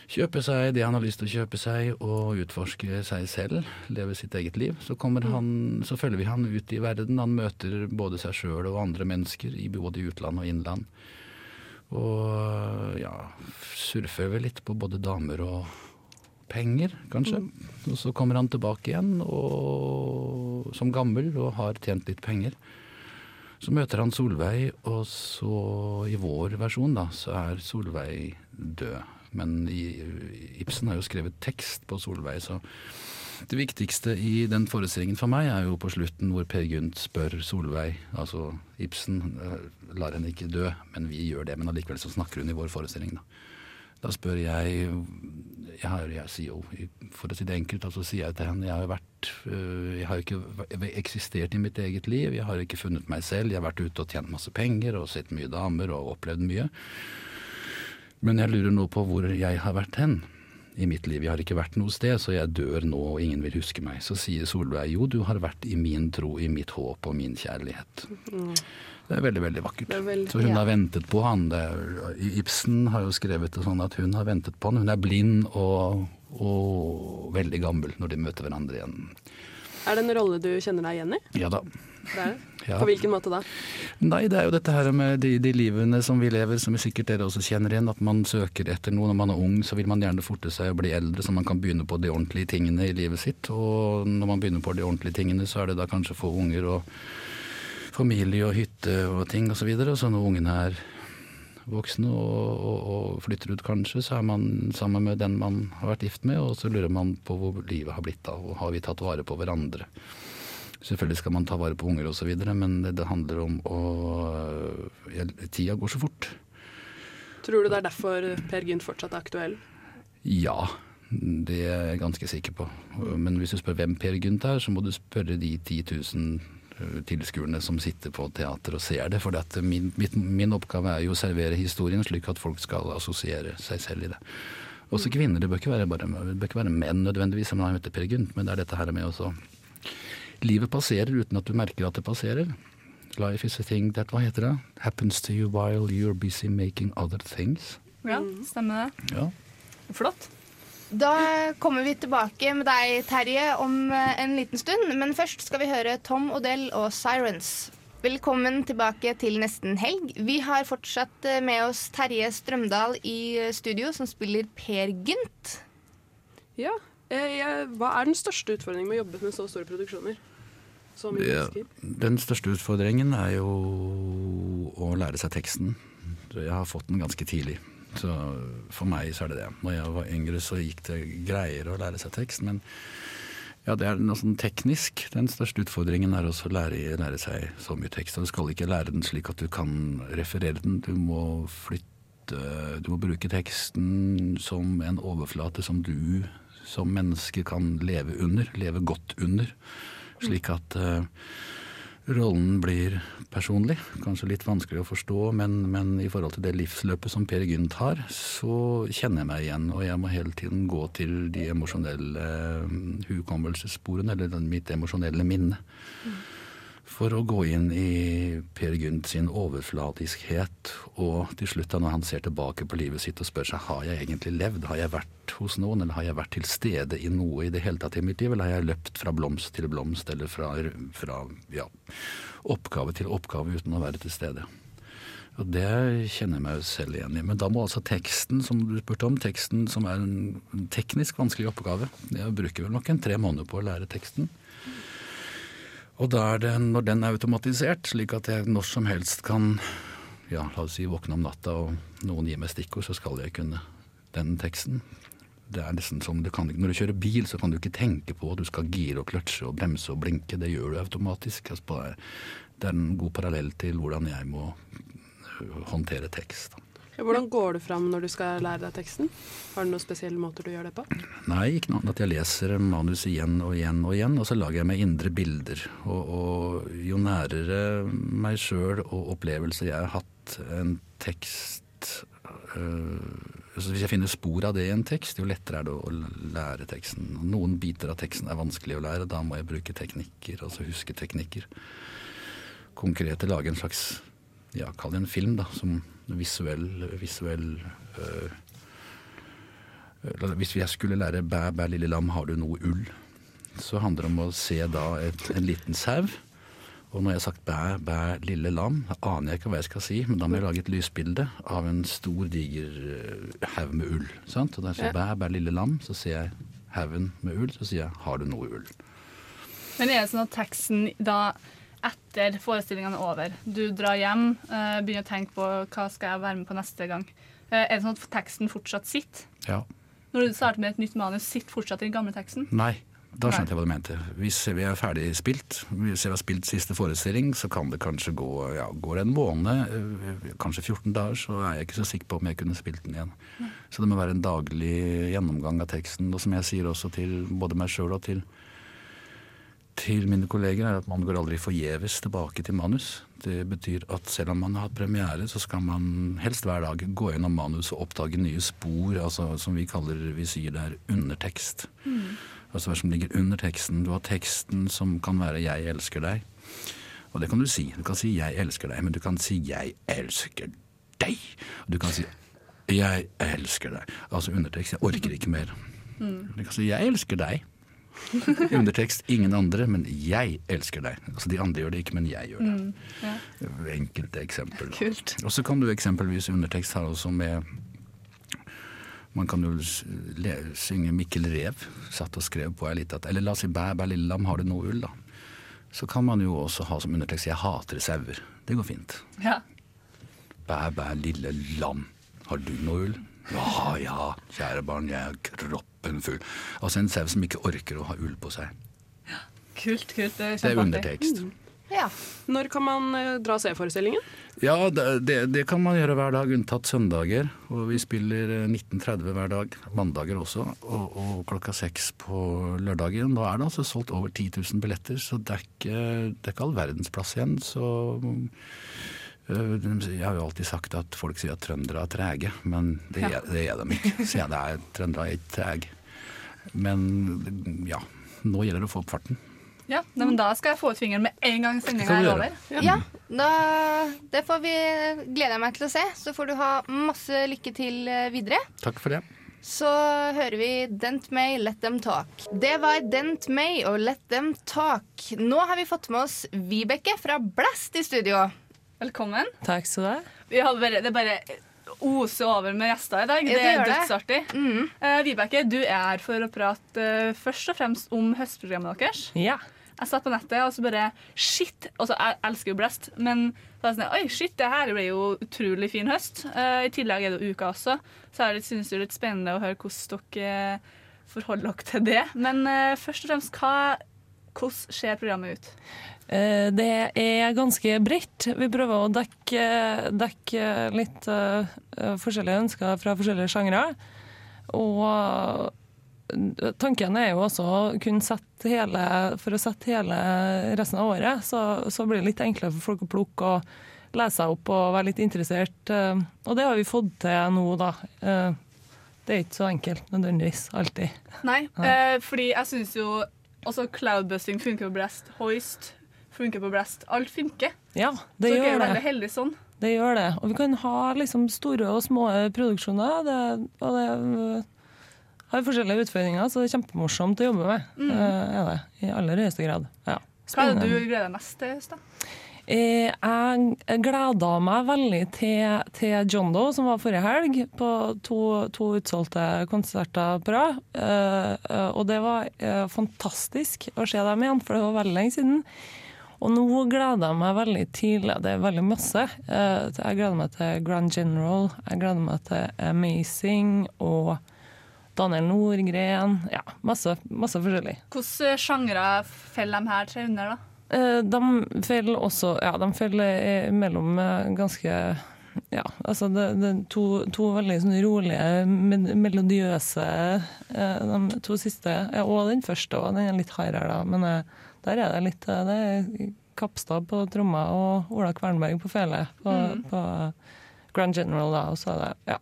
kjøpe seg det han har lyst til å kjøpe seg, og utforske seg selv. Leve sitt eget liv. Så, kommer han, så følger vi han ut i verden. Han møter både seg sjøl og andre mennesker, både i utland og innland. Og ja, surfer vel litt på både damer og penger, kanskje. Og så kommer han tilbake igjen og, som gammel og har tjent litt penger. Så møter han Solveig, og så i vår versjon da, så er Solveig død. Men i, Ibsen har jo skrevet tekst på Solveig, så det viktigste i den forestillingen for meg er jo på slutten hvor Per Gynt spør Solveig, altså Ibsen eh, lar henne ikke dø, men vi gjør det. Men allikevel så snakker hun i vår forestilling, da. Da spør jeg jeg, har, jeg sier jo, For å si det enkelt, altså sier jeg til henne Jeg har vært øh, Jeg har ikke eksistert i mitt eget liv. Jeg har ikke funnet meg selv. Jeg har vært ute og tjent masse penger og sett mye damer og opplevd mye. Men jeg lurer nå på hvor jeg har vært hen i mitt liv. Jeg har ikke vært noe sted, så jeg dør nå og ingen vil huske meg. Så sier Solveig jo, du har vært i min tro, i mitt håp og min kjærlighet. Mm. Det er veldig, veldig vakkert. Er veldig- Så hun ja. har ventet på han. Er, Ibsen har jo skrevet det sånn at hun har ventet på han. Hun er blind og, og veldig gammel når de møter hverandre igjen. Er det en rolle du kjenner deg igjen i? Ja da. Det er det. Ja. På hvilken måte da? Nei, det er jo dette her med de, de livene som vi lever, som sikkert dere også kjenner igjen. At man søker etter noe. Når man er ung, så vil man gjerne forte seg å bli eldre, så man kan begynne på de ordentlige tingene i livet sitt. Og når man begynner på de ordentlige tingene, så er det da kanskje få unger og familie og hytte og ting osv. Og, så og så når ungene er voksne og, og, og flytter ut kanskje, så er man sammen med den man har vært gift med, og så lurer man på hvor livet har blitt av, og har vi tatt vare på hverandre. Selvfølgelig skal man ta vare på unger osv., men det, det handler om å ja, Tida går så fort. Tror du det er derfor Per Gynt fortsatt er aktuell? Ja, det er jeg ganske sikker på. Men hvis du spør hvem Per Gynt er, så må du spørre de 10 000 tilskuerne som sitter på teater og ser det. For at min, min oppgave er jo å servere historien slik at folk skal assosiere seg selv i det. Også kvinner. Det bør ikke være, bare, bør ikke være menn nødvendigvis som heter Per Gynt, men det er dette her med også Livet passerer uten at du merker at det passerer. Life is a thing that Hva heter det? Happens to you while you're busy making other things. Ja, stemmer det. Ja. Flott. Da kommer vi tilbake med deg, Terje, om eh, en liten stund. Men først skal vi høre Tom Odell og Sirens. Velkommen tilbake til Nesten helg. Vi har fortsatt eh, med oss Terje Strømdal i eh, studio, som spiller Per Gynt. Ja. Eh, jeg, hva er den største utfordringen med å jobbe med så store produksjoner? Så mye Ja, den største utfordringen er jo å lære seg teksten. Jeg har fått den ganske tidlig. Så for meg så er det det. Når jeg var yngre så gikk det greiere å lære seg tekst, men ja, det er noe sånn teknisk. Den største utfordringen er også å lære, lære seg så mye tekst. Og du skal ikke lære den slik at du kan referere den. Du må flytte Du må bruke teksten som en overflate som du som menneske kan leve under. Leve godt under. Slik at eh, rollen blir personlig. Kanskje litt vanskelig å forstå, men, men i forhold til det livsløpet som Per Gynt har, så kjenner jeg meg igjen. Og jeg må hele tiden gå til de emosjonelle eh, hukommelsessporene, eller mitt emosjonelle minne. For å gå inn i Per Gynt sin overfladiskhet, og til slutt da når han ser tilbake på livet sitt og spør seg har jeg egentlig levd, har jeg vært hos noen, eller har jeg vært til stede i noe i det hele tatt i mitt liv, eller har jeg løpt fra blomst til blomst, eller fra, fra ja, oppgave til oppgave uten å være til stede. Og Det kjenner jeg meg selv igjen i. Men da må altså teksten som du spurte om, teksten som er en teknisk vanskelig oppgave Jeg bruker vel nok en tre måneder på å lære teksten. Og da er det, når den er automatisert, slik at jeg når som helst kan ja, la oss si våkne om natta og noen gir meg stikkord, så skal jeg kunne den teksten. Det er nesten som du kan, Når du kjører bil, så kan du ikke tenke på at du skal gire og kløtsje og bremse og blinke. Det gjør du automatisk. Altså, Det er en god parallell til hvordan jeg må øh, håndtere tekst. Hvordan går du fram når du skal lære deg teksten? Har du noen spesielle måter du gjør det på? Nei, ikke noe annet at jeg leser manus igjen og igjen og igjen, og så lager jeg meg indre bilder. Og, og jo nærere meg sjøl og opplevelser jeg har hatt en tekst øh, så Hvis jeg finner spor av det i en tekst, jo lettere er det å lære teksten. Noen biter av teksten er vanskelig å lære, da må jeg bruke teknikker, altså huske teknikker. Konkrete lage en slags ja, kall det en film, da, som visuell, visuell øh, Hvis jeg skulle lære 'bæ, bæ, lille lam, har du noe ull', så handler det om å se da et, en liten sau. Og når jeg har sagt 'bæ, bæ, lille lam', da aner jeg ikke hva jeg skal si, men da må jeg lage et lysbilde av en stor, diger eh, haug med ull. Sant? Og da jeg sier 'bæ, bæ, lille lam', så ser jeg haugen med ull, så sier jeg 'har du noe ull'? Men er det sånn at teksten da etter forestillingene er over, du drar hjem, eh, begynner å tenke på hva skal jeg være med på neste gang, Eh, er det sånn at teksten fortsatt sitter? Ja. Når du starter med et nytt manus, sitter fortsatt den gamle teksten? Nei, da skjønte Nei. jeg hva du mente. Hvis vi er ferdig spilt, hvis jeg har spilt siste forestilling, så kan det kanskje gå ja, går det en måned, øh, kanskje 14 dager, så er jeg ikke så sikker på om jeg kunne spilt den igjen. Så det må være en daglig gjennomgang av teksten. Og som jeg sier også til både meg sjøl og til, til mine kolleger, er at man går aldri forgjeves tilbake til manus. Det betyr at selv om man har hatt premiere, så skal man helst hver dag gå gjennom manus og oppdage nye spor, altså som vi kaller, vi sier det er undertekst. Altså hva som ligger under teksten. Du har teksten som kan være 'jeg elsker deg'. Og det kan du si. Du kan si 'jeg elsker deg', men du kan si 'jeg elsker deg'. Du kan si 'jeg elsker deg'. Altså undertekst 'jeg orker ikke mer'. Mm. Du kan si 'jeg elsker deg'. Undertekst 'ingen andre', men 'jeg elsker deg'. Altså De andre gjør det ikke, men jeg gjør det. Mm. Ja. Enkelte eksempel. Kult. Og så kan du eksempelvis undertekst her også med Man kan jo synge Mikkel Rev, satt og skrev på ei lita Eller la oss si Bæ, bæ, lille lam, har du noe ull, da? Så kan man jo også ha som undertekst Jeg hater sauer. Det går fint. Ja. Bæ, bæ, lille lam, har du noe ull? Ja ja, kjære barn, jeg er kroppen full. Altså en sau som ikke orker å ha ull på seg. Kult, kult. Det er, Det er undertekst. undertekst. Ja. Når kan man eh, dra og se forestillingen? Ja, det, det, kan man gjøre hver dag, unntatt søndager. Og vi spiller eh, 19.30 hver dag, mandager også, og, og klokka seks på lørdagen. Da er det altså solgt over 10 000 billetter, så det er ikke, det er ikke all verdens plass igjen. Så Jeg har jo alltid sagt at folk sier at trøndere er trege, men det, Ja. er, det er de ikke. Så ja, det er, trøndere er ikke trege. Men ja, nå gjelder det å få opp farten. Ja, nei, men Da skal jeg få ut fingeren med en gang sendinga er over. Ja, da, det får vi gleder jeg meg til å se. Så får du ha masse lykke til eh, videre. Takk for det. så hører vi Dent May, Let Them Talk. Det var Dent May og Let Them Talk. Nå har vi fått med oss Vibeke fra Blast i studio. Velkommen. Takk skal du ha. Vi har bare, det bare oser over med gjester i dag. Det det er dødsartig. Mm. Eh, Vibeke, du er her for å prate uh, først og fremst om høstprogrammet deres. Ja. Jeg satt på nettet og så bare Shit! Altså, jeg elsker jo Blest, men så sånn, oi, shit, det her blir jo utrolig fin høst. Uh, I tillegg er det uka også, så jeg syns det er litt spennende å høre hvordan dere forholder dere til det. Men eh, først og fremst, hva, hvordan ser programmet ut? Eh, Det er ganske bredt. Vi prøver å dekke, dekke litt uh, forskjellige ønsker fra forskjellige sjangre. Og tanken er jo også å kunne sette hele For å sette hele resten av året, så, så blir det litt enklere for folk å plukke og lese seg opp og være litt interessert. Og det har vi fått til nå, da. Det er ikke så enkelt nødvendigvis alltid. Nei, eh, fordi jeg synes jo også cloudbusting funker jo Blast. Hoist funker på Blast. Alt funker. Ja, det så dere er det. veldig heldige sånn. Det gjør det. Og vi kan ha liksom store og små produksjoner. Det, og det øh, har forskjellige utfordringer, så det er kjempemorsomt å jobbe med. Mm. Uh, er det, I aller høyeste grad. Ja. Hva er det du gleder deg mest til? Eh, Jeg gleda meg veldig til, til John Doe, som var forrige helg, på to, to utsolgte konserter på rad. Uh, uh, Og det var eh, fantastisk å se dem igjen, for det var veldig lenge siden. Og nå gleder jeg meg veldig tidlig, Det er veldig masse. Eh, Jeg gleder meg til Grand General, jeg gleder meg til Amazing og Daniel Nordgren. Ja, masse, masse forskjellig. Hvilke sjangre faller de her tre under, da? Eh, De faller også Ja, de faller eh, mellom eh, ganske ja, altså det, det to, to veldig sånn rolige, melodiøse eh, De to siste, ja, og den første òg, den er litt hardere, da. Men eh, der er det litt eh, Det er Kapstad på tromma og Ola Kvernberg på fele på, Mm. på Grand General, da. Og så er det ja,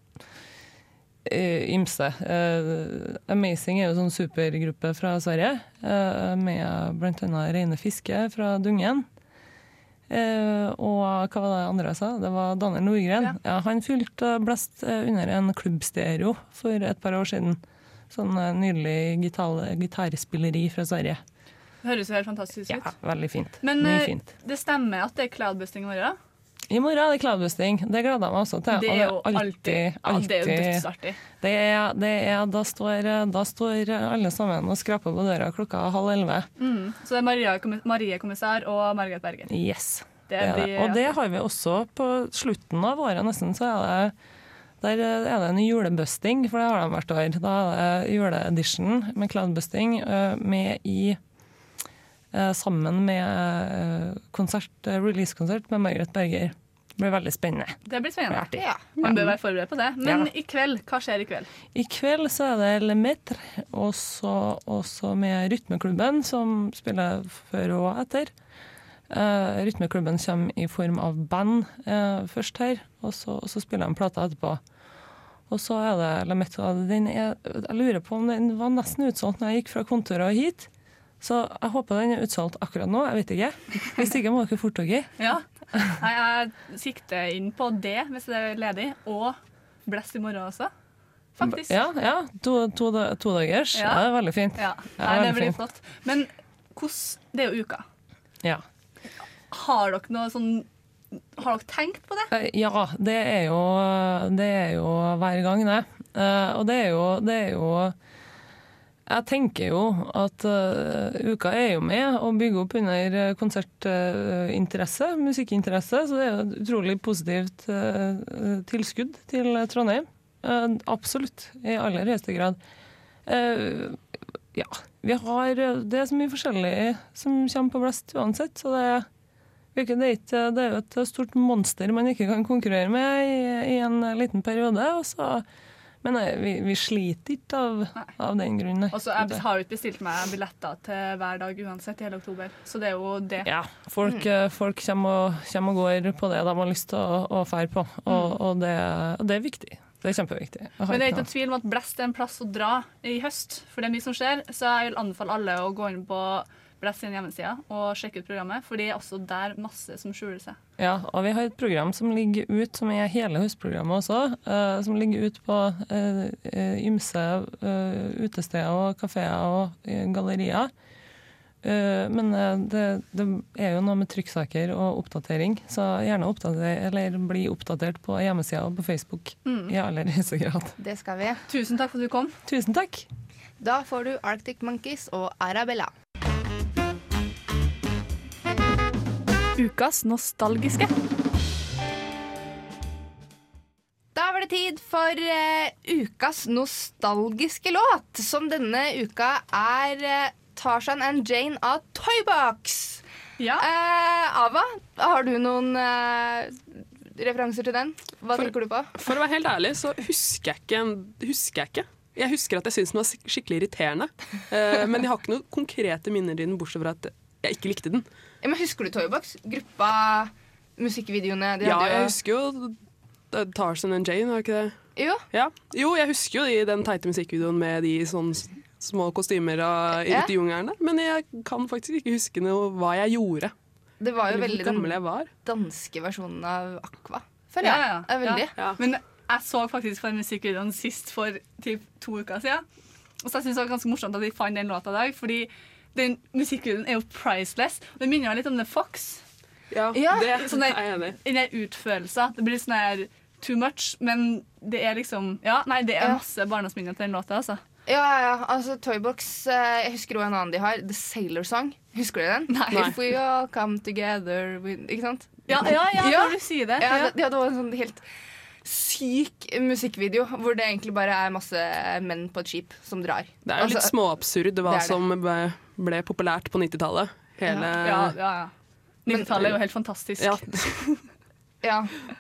eh, ymse. Uh, Amazing er jo sånn supergruppe fra Sverige, uh, med bl.a. Reine Fiske fra Dungen. Uh, og hva var det andre jeg sa? Det var Daniel Nordgren. Ja. han fylte Blest eh, under en klubbstereo for et par år siden. Sånn eh, nydelig gitar gitarspilleri fra Sverige. Det høres jo helt fantastisk Ja, ut. veldig fint. Men eh, fint. det stemmer at det er cloudbusting i morgen? I morgen er det cloudbusting. Det gleder jeg meg også til. Det er jo alltid, alltid- ja, det er jo dødsartig. Det er, det er, da, står, da står alle sammen og skraper på døra klokka halv elleve. Mm. Så det er Maria, Marie Kommissær og Margaret Berger. Yes. Det er det. Og det har vi også på slutten av året, nesten. Så er det, der er det en julebusting, for det har de hvert år. Da er det juleedition med cloudbusting eh, med i Sammen med eh, konsert, eh, releasekonsert med Margaret Berger. Det blir veldig spennende. Det blir spennende. artig. Ja. Man bør være forberedt på det. Men Ja. i kveld, hva skjer i kveld? I kveld så er det Le Metre, også, også med Rytmeklubben, som spiller før og etter. Uh, rytmeklubben kommer i form av band uh, først her, og så, og så spiller de plata etterpå. Og så er det La. Den er, jeg lurer på om den var nesten utsolgt når jeg gikk fra kontoret og hit. Så jeg håper den er utsolgt akkurat nå. Jeg vet ikke. Hvis ikke må dere forte dere. Ja. Nei, jeg sikter inn på det hvis det er ledig, og Blest i morgen også. Faktisk. Ja, ja. To, to, to dagers. Ja. Ja. det er veldig fint. Ja. Det Nei, det blir fint. flott. Men hvordan Det er jo uka. Ja. Har dere noe sånn Har dere tenkt på det? Eh, Ja, det er jo, det er jo hver gang, det. Eh, og det er jo, det er jo Jeg tenker jo at uh, uka er jo med å bygge opp under konsertinteresse, konsertinteresse, musikkinteresse, så det er jo et utrolig positivt uh, tilskudd til Trondheim. Eh, absolutt, i aller høyeste grad. Eh, ja, vi har Det er så mye forskjellig som kommer på blest uansett, så det er Det, er jo et stort monster man ikke kan konkurrere med i en liten periode. Og så, men nei, vi, vi sliter ikke av, av den grunn. Og så Jeg har jo ikke bestilt meg billetter til hver dag uansett i hele oktober, så det er jo det. Ja, folk, mm. folk kommer, og, kommer og går på det de har lyst til å, å feire på, og, og, det, og det er viktig. Det er kjempeviktig. Men det er ikke noen tvil om at Blest er en plass å dra i høst, for det er mye som skjer. Så jeg vil anbefale alle å gå inn på Ekspress sin hjemmeside og sjekke ut programmet, for det er også der masse som skjuler seg. Ja, og vi har et program som ligger ut, som er hele høstprogrammet også, uh, som ligger ut på eh, ymse uh, utesteder og kafeer og eh, gallerier. Men det, det er jo noe med trykksaker og oppdatering, så gjerne oppdater, eller bli oppdatert på hjemmesida og på Facebook Mm. i aller høyeste grad. Det skal vi. Tusen takk for at du kom. Tusen takk. Da får du Arctic Monkeys og Arabella. Ukas nostalgiske. Da var det tid for eh, ukas nostalgiske låt, som denne uka er uh, Tarzan and Jane av Toybox. Ja. Eh, Ava, har du noen eh, referanser til den? Hva tenker du på? For å være helt ærlig så husker jeg ikke. Husker jeg, ikke. jeg husker at jeg syntes den var skikkelig irriterende. Eh, men jeg har ikke noen konkrete minner i den, bortsett fra at jeg ikke likte den. Ja, men Husker du Toybox? Gruppa, musikkvideoene de Ja, hadde jeg husker jo Tarzan and Jane, var ikke det? Jo. Ja. Jo, jeg husker jo de, den teite musikkvideoen med de sånn små kostymer Ja. ute i jungelen der. Men jeg kan faktisk ikke huske noe hva jeg gjorde. Det var jo veldig den danske versjonen av Aqua. Føler jeg. Ja, ja, er veldig. ja. Men jeg så faktisk på den musikkvideoen sist for typ, to uker siden. Og så jeg synes det var ganske morsomt at de fant den låta i dag, fordi den musikkvideoen er jo priceless. Det minner meg litt om The Fox. Ja, det sånn er jeg enig i. Den utførelsen. Det blir sånn her too much, men det er liksom Ja, nei, det er Ja. masse barndomsminner til den låta, altså. Ja, ja, ja. Altså, Toybox eh, Jeg husker også en annen de har. The Sailor Song. Husker du den? Nei. If we all come together Ikke sant? Ja, ja, ja, når du sier det. Ja, Ja. De hadde også en sånn helt syk musikkvideo hvor det egentlig bare er masse menn på et skip som drar. Det er jo litt Altså, småabsurd hva det det. som ble, ble populært på 90-tallet. Hele Ja, ja, ja. 90-tallet er jo helt fantastisk. Ja. Ja.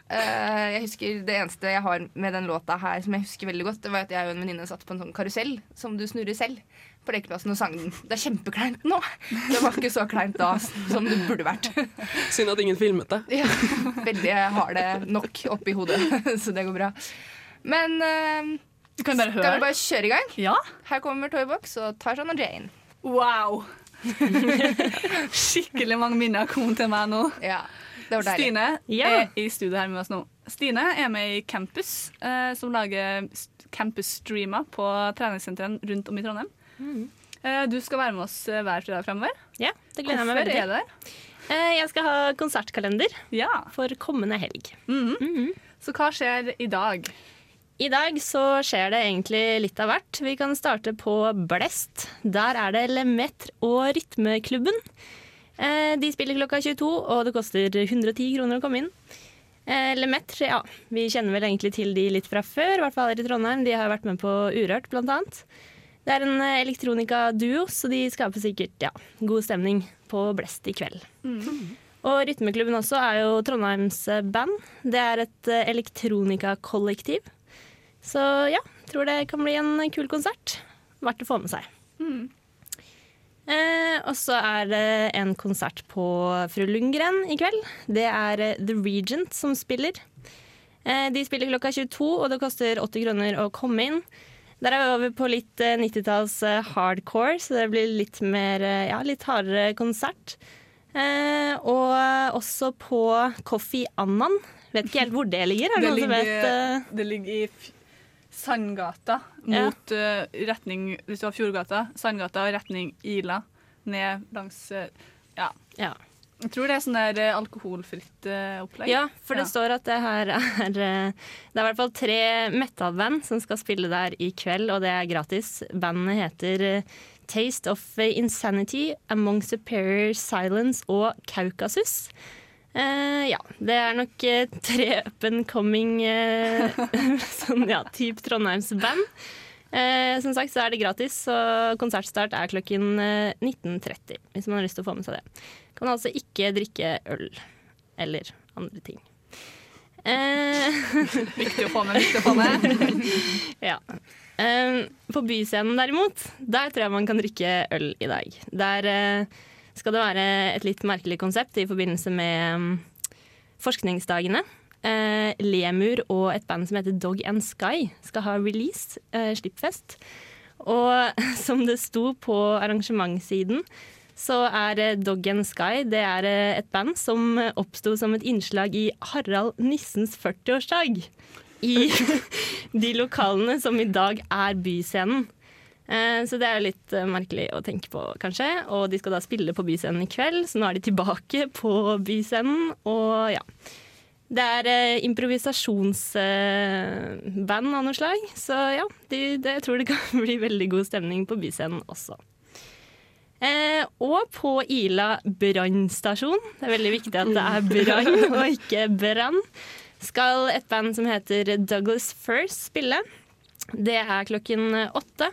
Uh, jeg husker Det eneste jeg har med den låta her som jeg husker veldig godt, det var at jeg og en venninne satt på en sånn karusell som du snurrer selv på lekeplassen og sang den. Det er kjempekleint nå. Det var ikke så kleint da som det burde vært. Synd at ingen filmet det. Ja, veldig jeg har det nok oppi hodet, så det går bra. Men uh, skal vi bare kjøre i gang? Ja. Her kommer Toybox og Tarzan og Jane. Wow! Skikkelig mange minner kom til meg nå. Ja, det var. Stine Ja. er i studio her med oss nå. Stine er med i Campus, uh, som lager campus-streamer på treningssentrene rundt om i Trondheim. Eh, du skal være med oss eh, hver fredag fremover. Ja, det gleder jeg meg veldig til. Eh, Jeg skal ha konsertkalender Ja. for kommende helg. Så hva skjer i dag? I dag så skjer det egentlig litt av hvert. Vi kan starte på Blest. Der er det Lemetre og Rytmeklubben. De spiller klokka 22, og det koster 110 kroner å komme inn. Lemaitre, ja, vi kjenner vel egentlig til de litt fra før, i hvert fall her i Trondheim. De har vært med på Urørt, blant annet. Det er en elektronikaduo, elektronika-duo, så de skaper sikkert ja, god stemning på Blest i kveld. Og Rytmeklubben også er jo Trondheims eh, band. Det er et eh, elektronikakollektiv. Så ja, tror det kan bli en kul konsert. Verdt å få med seg. Eh, og så er det en konsert på Fru Lundgren i kveld. Det er eh, The Regent som spiller. Eh, de spiller klokka 22, og det koster 80 kroner å komme inn. Der er vi over på litt eh, 90-talls eh, hardcore, så det blir litt mer eh, ja, litt hardere konsert. Eh, og også på Coffee Annan. Vet ikke helt hvor det ligger. Er det, som vet? eh? det ligger i Sandgata Ja. mot eh, retning Hvis du har Fjordgata, Sandgata retning Ila. Ned langs eh, ja. Jeg tror det er sånn der eh, alkoholfritt eh, opplegg. Ja, for det står at det her er eh, Det er i hvert fall tre metal-band som skal spille der i kveld, og det er gratis. Bandene heter Taste of Insanity, Among Superior Silence og Kaukasus. Eh, ja, det er nok tre up and coming eh, sånn ja, type Trondheims-band. Eh, som sagt så er det gratis, og konsertstart er klokken eh, 19.30 hvis man har lyst til å få med seg det. Kan altså ikke drikke øl eller andre ting. Eh, viktig å få med, viktig å få med. ja. Eh, på Byscenen derimot, der tror jeg man kan drikke øl i dag. Der eh, skal det være et litt merkelig konsept i forbindelse med um, forskningsdagene. Eh, Lemur og et band som heter Dog and Sky skal ha release, eh, slippfest. Og som det sto på arrangementssiden, så er eh, Dog and Sky det er eh, et band som eh, oppsto som et innslag i Harald Nissens 40-årsdag. I de lokalene som i dag er Byscenen. Så det er litt merkelig å tenke på, kanskje. Og de skal da spille på Byscenen i kveld, så nå er de tilbake på Byscenen. Og ja. Det er improvisasjonsband av noe slag, så ja. De, det, jeg tror det kan bli veldig god stemning på Byscenen også. Eh, og på Ila brannstasjon, det er veldig viktig at det er brann og ikke brann, skal et band som heter Douglas First spille. Det er klokken åtte.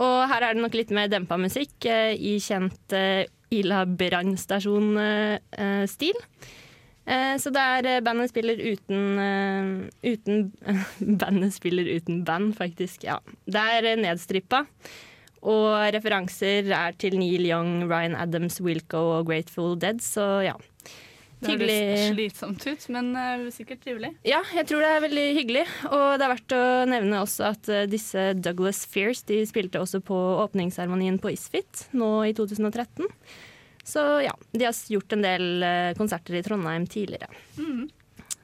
Og her er det nok litt mer dempa musikk eh, i kjent eh, Ila brannstasjon-stil. Eh, så det er eh, bandet spiller uten, eh, uten Bandet spiller uten band, faktisk. Ja. Det er eh, nedstrippa. Og referanser er til Neil Young, Ryan Adams, Wilco og Grateful Dead, så ja. Det høres slitsomt ut, men eh, sikkert trivelig. Ja, jeg tror det er veldig hyggelig. Og det er verdt å nevne også at eh, disse Douglas Fears de spilte også på åpningsseremonien på Isfit nå i 2013. Så ja, de har gjort en del eh, konserter i Trondheim tidligere. Mm.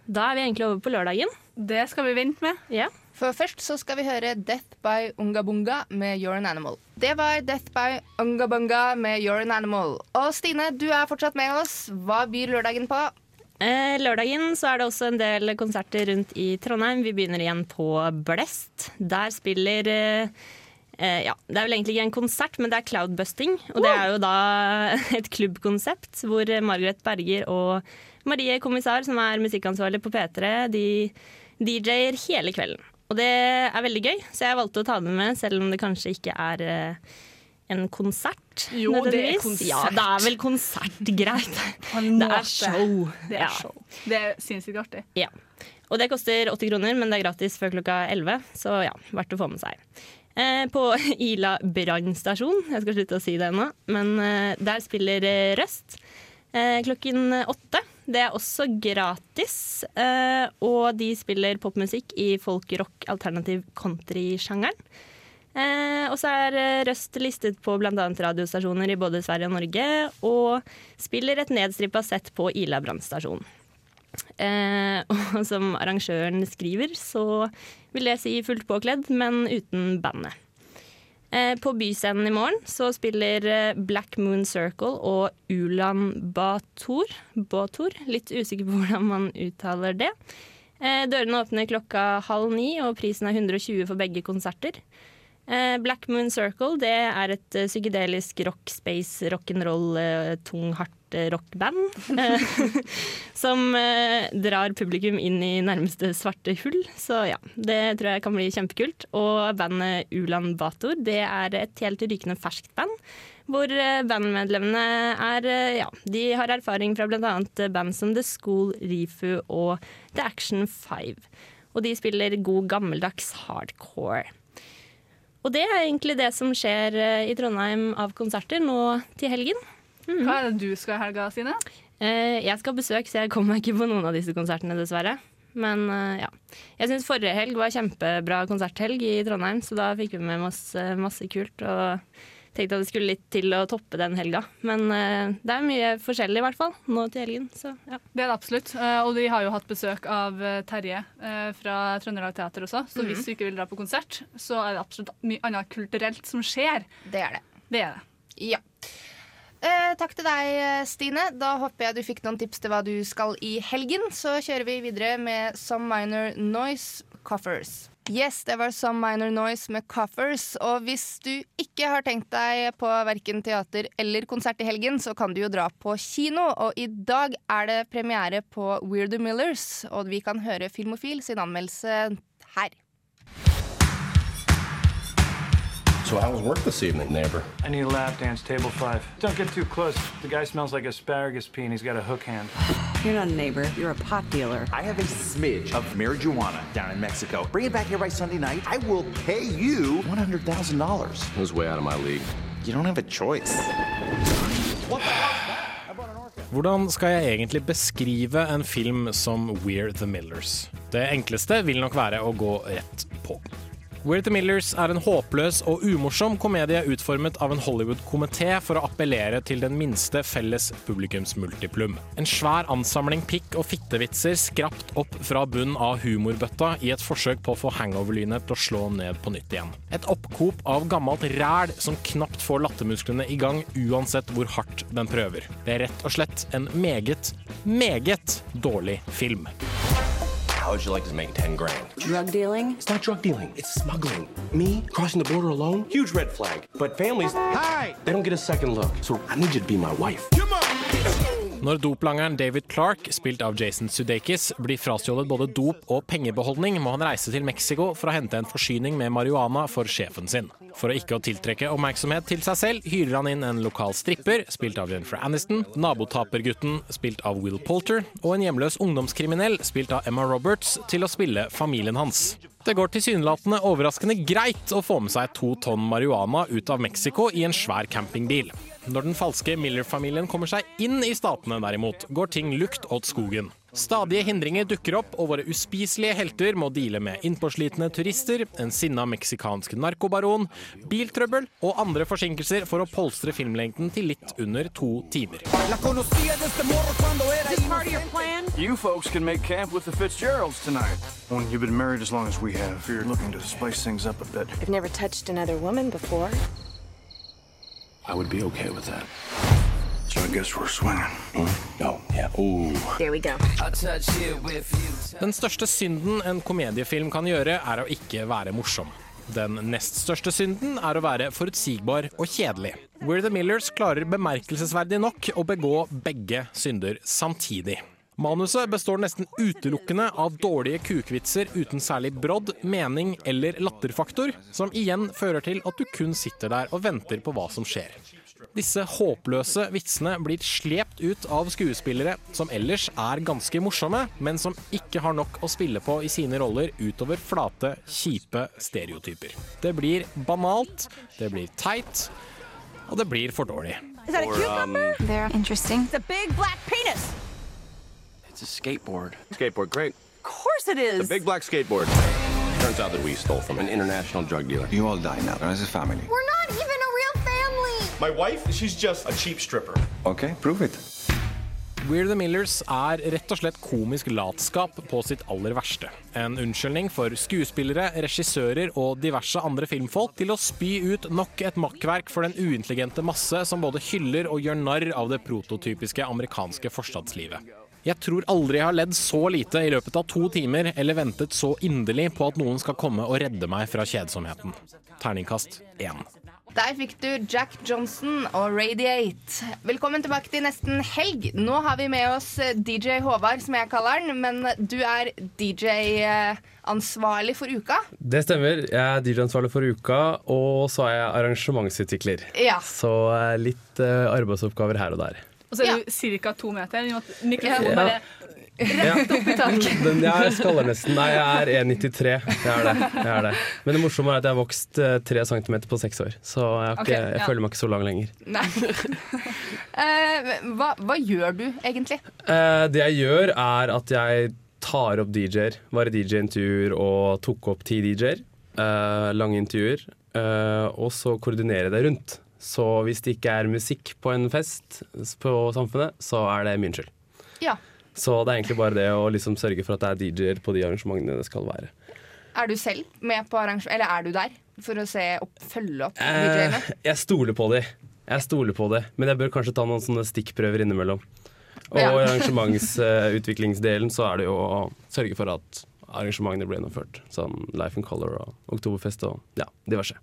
Da er vi egentlig over på lørdagen. Det skal vi vente med. Ja. For først så skal vi høre Death by Ungabunga' med You're an Animal. Det var Death by Ungabunga' med You're an Animal. Og Stine, du er fortsatt med oss. Hva byr lørdagen på? Eh, lørdagen så er det også en del konserter rundt i Trondheim. Vi begynner igjen på Blest. Der spiller eh, eh, ja, Det er vel egentlig ikke en konsert, men det er cloudbusting. Og det er jo da et klubbkonsept hvor Margaret Berger og Marie Kommissar, som er musikkansvarlig på P3, de DJ-er hele kvelden. Og det er veldig gøy, så jeg valgte å ta den med, selv om det kanskje ikke er eh, en konsert. Jo, det er konsert. Ja, det er vel konsert, greit. Det er show. Det er Ja. Det er sinnssykt artig. Ja. Og det koster 80 kroner, men det er gratis før klokka 11, så ja, verdt å få med seg. Eh, på Ila brannstasjon, jeg skal slutte å si det ennå, men eh, der spiller Røst eh, klokken åtte. Det er også gratis, eh, og de spiller popmusikk i folk, rock, alternativ country-sjangeren. Eh, og så er eh, Røst listet på bl.a. radiostasjoner i både Sverige og Norge, og spiller et nedstrippa sett på Ila brannstasjon. Og som arrangøren skriver, så vil jeg si fullt påkledd, men uten bandet. Eh, på Byscenen i morgen så spiller eh, Black Moon Circle og Ulan Bator. Bator. Litt usikker på hvordan man uttaler det. Eh, dørene åpner klokka halv ni, og prisen er 120 for begge konserter. Black Moon Circle det er et psykedelisk rock, space, rock'n'roll, tung, hardt eh, rockband. eh, som eh, drar publikum inn i nærmeste svarte hull. Så ja, det tror jeg kan bli kjempekult. Og bandet Ulan Bator det er et helt rykende ferskt band. Hvor bandmedlemmene er Ja, de har erfaring fra bl.a. band som The School, Rifu og The Action Five. Og de spiller god gammeldags hardcore. Og det er egentlig det som skjer i Trondheim av konserter nå til helgen. Hva er det du skal i helga, Sine? Eh, jeg skal ha besøk, så jeg kommer meg ikke på noen av disse konsertene, dessverre. Men eh, ja. Jeg syns forrige helg var kjempebra konserthelg i Trondheim, så da fikk vi med oss eh, masse kult. Og tenkte at det skulle litt til å toppe den helga. Men uh, det er mye forskjellig, i hvert fall, nå til helgen. Så ja. Det er det absolutt. Uh, Og de har jo hatt besøk av eh, Terje eh, fra Trøndelag Teater også. Så Mhm. hvis du ikke vil dra på konsert, så er det absolutt mye annet kulturelt som skjer. Det er det. Det er det. Ja. Eh, takk til deg, eh, Stine. Da håper jeg du fikk noen tips til hva du skal i helgen. Så kjører vi videre med Some Minor Noise Coffers. Yes, det var Some Minor Noise med Coffers. Og hvis du ikke har tenkt deg på verken teater eller konsert i helgen, så kan du jo dra på kino. Og i dag er det premiere på Weirdo Millers, og vi kan høre Filmofil sin anmeldelse her. So how was work this evening, neighbor? I need a lap dance, table five. Don't get too close. The guy smells like asparagus pea and he's got a hook hand. You're not a neighbor, you're a pot dealer. I have a smidge of marijuana down in Mexico. Bring it back here by Sunday night. I will pay you $100,000. Who's way out of my league? You don't have a choice. Hvordan skal jeg egentlig beskrive en film som We're the Millers? Det enkleste vil nok være å gå rett på. We're the Millers er en håpløs og umorsom komedie utformet av en Hollywood-komité for å appellere til den minste felles publikumsmultiplum. En svær ansamling pikk- og fittevitser skrapt opp fra bunnen av humorbøtta i et forsøk på å få hangover-lynet til å slå ned på nytt igjen. Et oppkop av gammelt ræl som knapt får lattermusklene i gang uansett hvor hardt den prøver. Det er rett og slett en meget, meget dårlig film. How would you like to make 10 grand? Drug dealing? It's not drug dealing, it's smuggling. Me crossing the border alone? Huge red flag. But families, hi! They don't get a second look. So I need you to be my wife. Når doplangeren David Clark, spilt av Jason Sudeikis, blir frastjålet både dop og pengebeholdning, må han reise til Mexico for å hente en forsyning med marihuana for sjefen sin. For å ikke å tiltrekke oppmerksomhet til seg selv, hyrer han inn en lokal stripper, spilt av Jennifer Aniston, nabotapergutten, spilt av Will Poulter, og en hjemløs ungdomskriminell, spilt av Emma Roberts, til å spille familien hans. Det går tilsynelatende overraskende greit å få med seg to tonn marihuana ut av Mexico i en svær campingbil. Når den falske Miller-familien kommer seg inn i statene derimot, går ting lukt åt skogen. Stadige hindringer dukker opp, og våre uspiselige helter må deale med innpåslitne turister, en sinna meksikansk narkobaron, biltrøbbel og andre forsinkelser for å polstre filmlengden til litt under to timer. You folks can make camp with the Fitzgeralds tonight. When you've been married as long as we have, you're looking to spice things up a bit. I've never touched another woman before. I would be okay with that. So I guess we're swinging. No, yeah. Ooh. There we go. Den største synden en komediefilm kan gjøre, er å ikke være morsom. Den nest største synden er å være forutsigbar og kjedelig. We're the Millers klarer bemerkelsesverdig nok å begå begge synder samtidig. Manuset består nesten utelukkende av dårlige kukvitser uten særlig brodd, mening eller latterfaktor, som igjen fører til at du kun sitter der og venter på hva som skjer. Disse håpløse vitsene blir slept ut av skuespillere som ellers er ganske morsomme, men som ikke har nok å spille på i sine roller utover flate, kjipe stereotyper. Det blir banalt, det blir teit, og det blir for dårlig. Is that a cucumber? They're interesting. It's a big black penis. It's a skateboard. Skateboard, great. Of course it is. The big black skateboard. Turns out that we stole from an international drug dealer. You all die now as a family. We're not even a real family. My wife, she's just a cheap stripper. Okay, prove it. We're the Millers er rett og slett komisk latskap på sitt aller verste. En unnskyldning for skuespillere, regissører og diverse andre filmfolk til å spy ut nok et makkverk for den uintelligente masse som både hyller og gjør narr av det prototypiske amerikanske forstadslivet. Jeg tror aldri jeg har ledd så lite i løpet av to timer, eller ventet så inderlig på at noen skal komme og redde meg fra kjedsomheten. Terningkast én. Der fikk du Jack Johnson og Radiate. Velkommen tilbake til nesten helg. Nå har vi med oss eh, DJ Håvard, som jeg kaller han. Men du er DJ-ansvarlig for uka. Det stemmer. Jeg er DJ-ansvarlig for uka, og så er jeg arrangementsutvikler. Ja. Så eh, litt eh, arbeidsoppgaver her og der. Og så er du ca. to meter. Mikrofonen Ja. bare rett opp i taket. Den, jeg skaller nesten. Nei, jeg er 1,93. Jeg er det. Jeg det. Men det morsomme er at jeg har vokst tre centimeter på seks år, så jeg, ikke, jeg ja. føler meg ikke så lang lenger. Eh, hva, hva gjør du egentlig? Eh, det jeg gjør, er at jeg tar opp DJ-er. Var DJ-intervjuer og tok opp ti DJ-er. eh, lange intervjuer. eh, og så koordinerer jeg det rundt. Så hvis det ikke er musikk på en fest på Samfunnet, så er det min skyld. Ja. Så det er egentlig bare det å liksom sørge for at det er DJ-er på de arrangementene det skal være. Er du selv med på arrangement, eller er du der for å se opp, følge opp Eh, DJ-ene? jeg stoler på de. Jeg stoler på det, men jeg bør kanskje ta noen sånne stikkprøver innimellom. Og Ja. i arrangementsutviklingsdelen så er det jo å sørge for at arrangementene blir gjennomført. Sånn Life in Color og Oktoberfest og ja, diverse.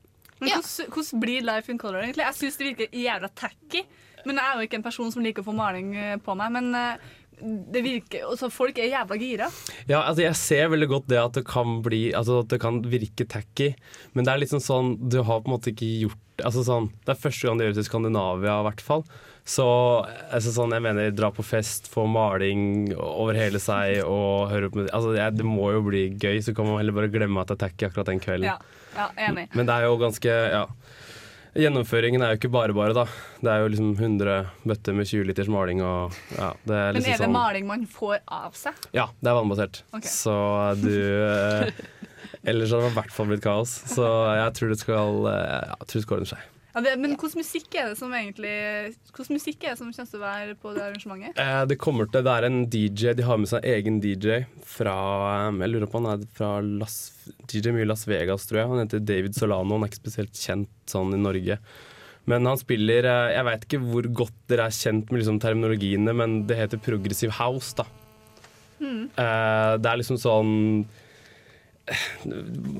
Men hvordan, hvordan blir Life in Color egentlig? Jeg syns det virker jævla tacky. Men jeg er jo ikke en person som liker å få maling eh, på meg. Men eh, det virker, altså, folk er jævla gira. Ja, altså jeg ser veldig godt det at det kan bli Altså at det kan virke tacky, men det er liksom sånn Du har på en måte ikke gjort altså sånn, Det er første gang det gjøres i Skandinavia, i hvert fall. Så altså sånn, jeg mener, dra på fest, få maling over hele seg og høre på musikk altså, Det må jo bli gøy, så kan man heller bare glemme at det er tacky akkurat den kvelden. Ja, ja enig. Men det er jo ganske Ja. Gjennomføringen er jo ikke bare bare, da. Det er jo liksom 100 bøtter med 20 liters maling og ja, det er Men liksom er det sånn maling man får av seg? ja, det er vannbasert. Okay. Så du eh, Ellers hadde det i hvert fall blitt kaos. Så jeg tror det skal, eh, ja, jeg tror det skal ordne seg. Ja, det, men hvilken musikk er det som egentlig Hvordan musikk er det som kommer til å være på det arrangementet? Eh, Det kommer til, det er en DJ, de har med seg egen DJ fra eh, Jeg lurer på han er fra Las, DJ mye Las Vegas, tror jeg. Han heter David Solano. Han er ikke spesielt kjent sånn i Norge. Men han spiller eh, Jeg veit ikke hvor godt dere er kjent med liksom, terminologiene, men det heter progressive house, da. Mm. Eh, det er liksom sånn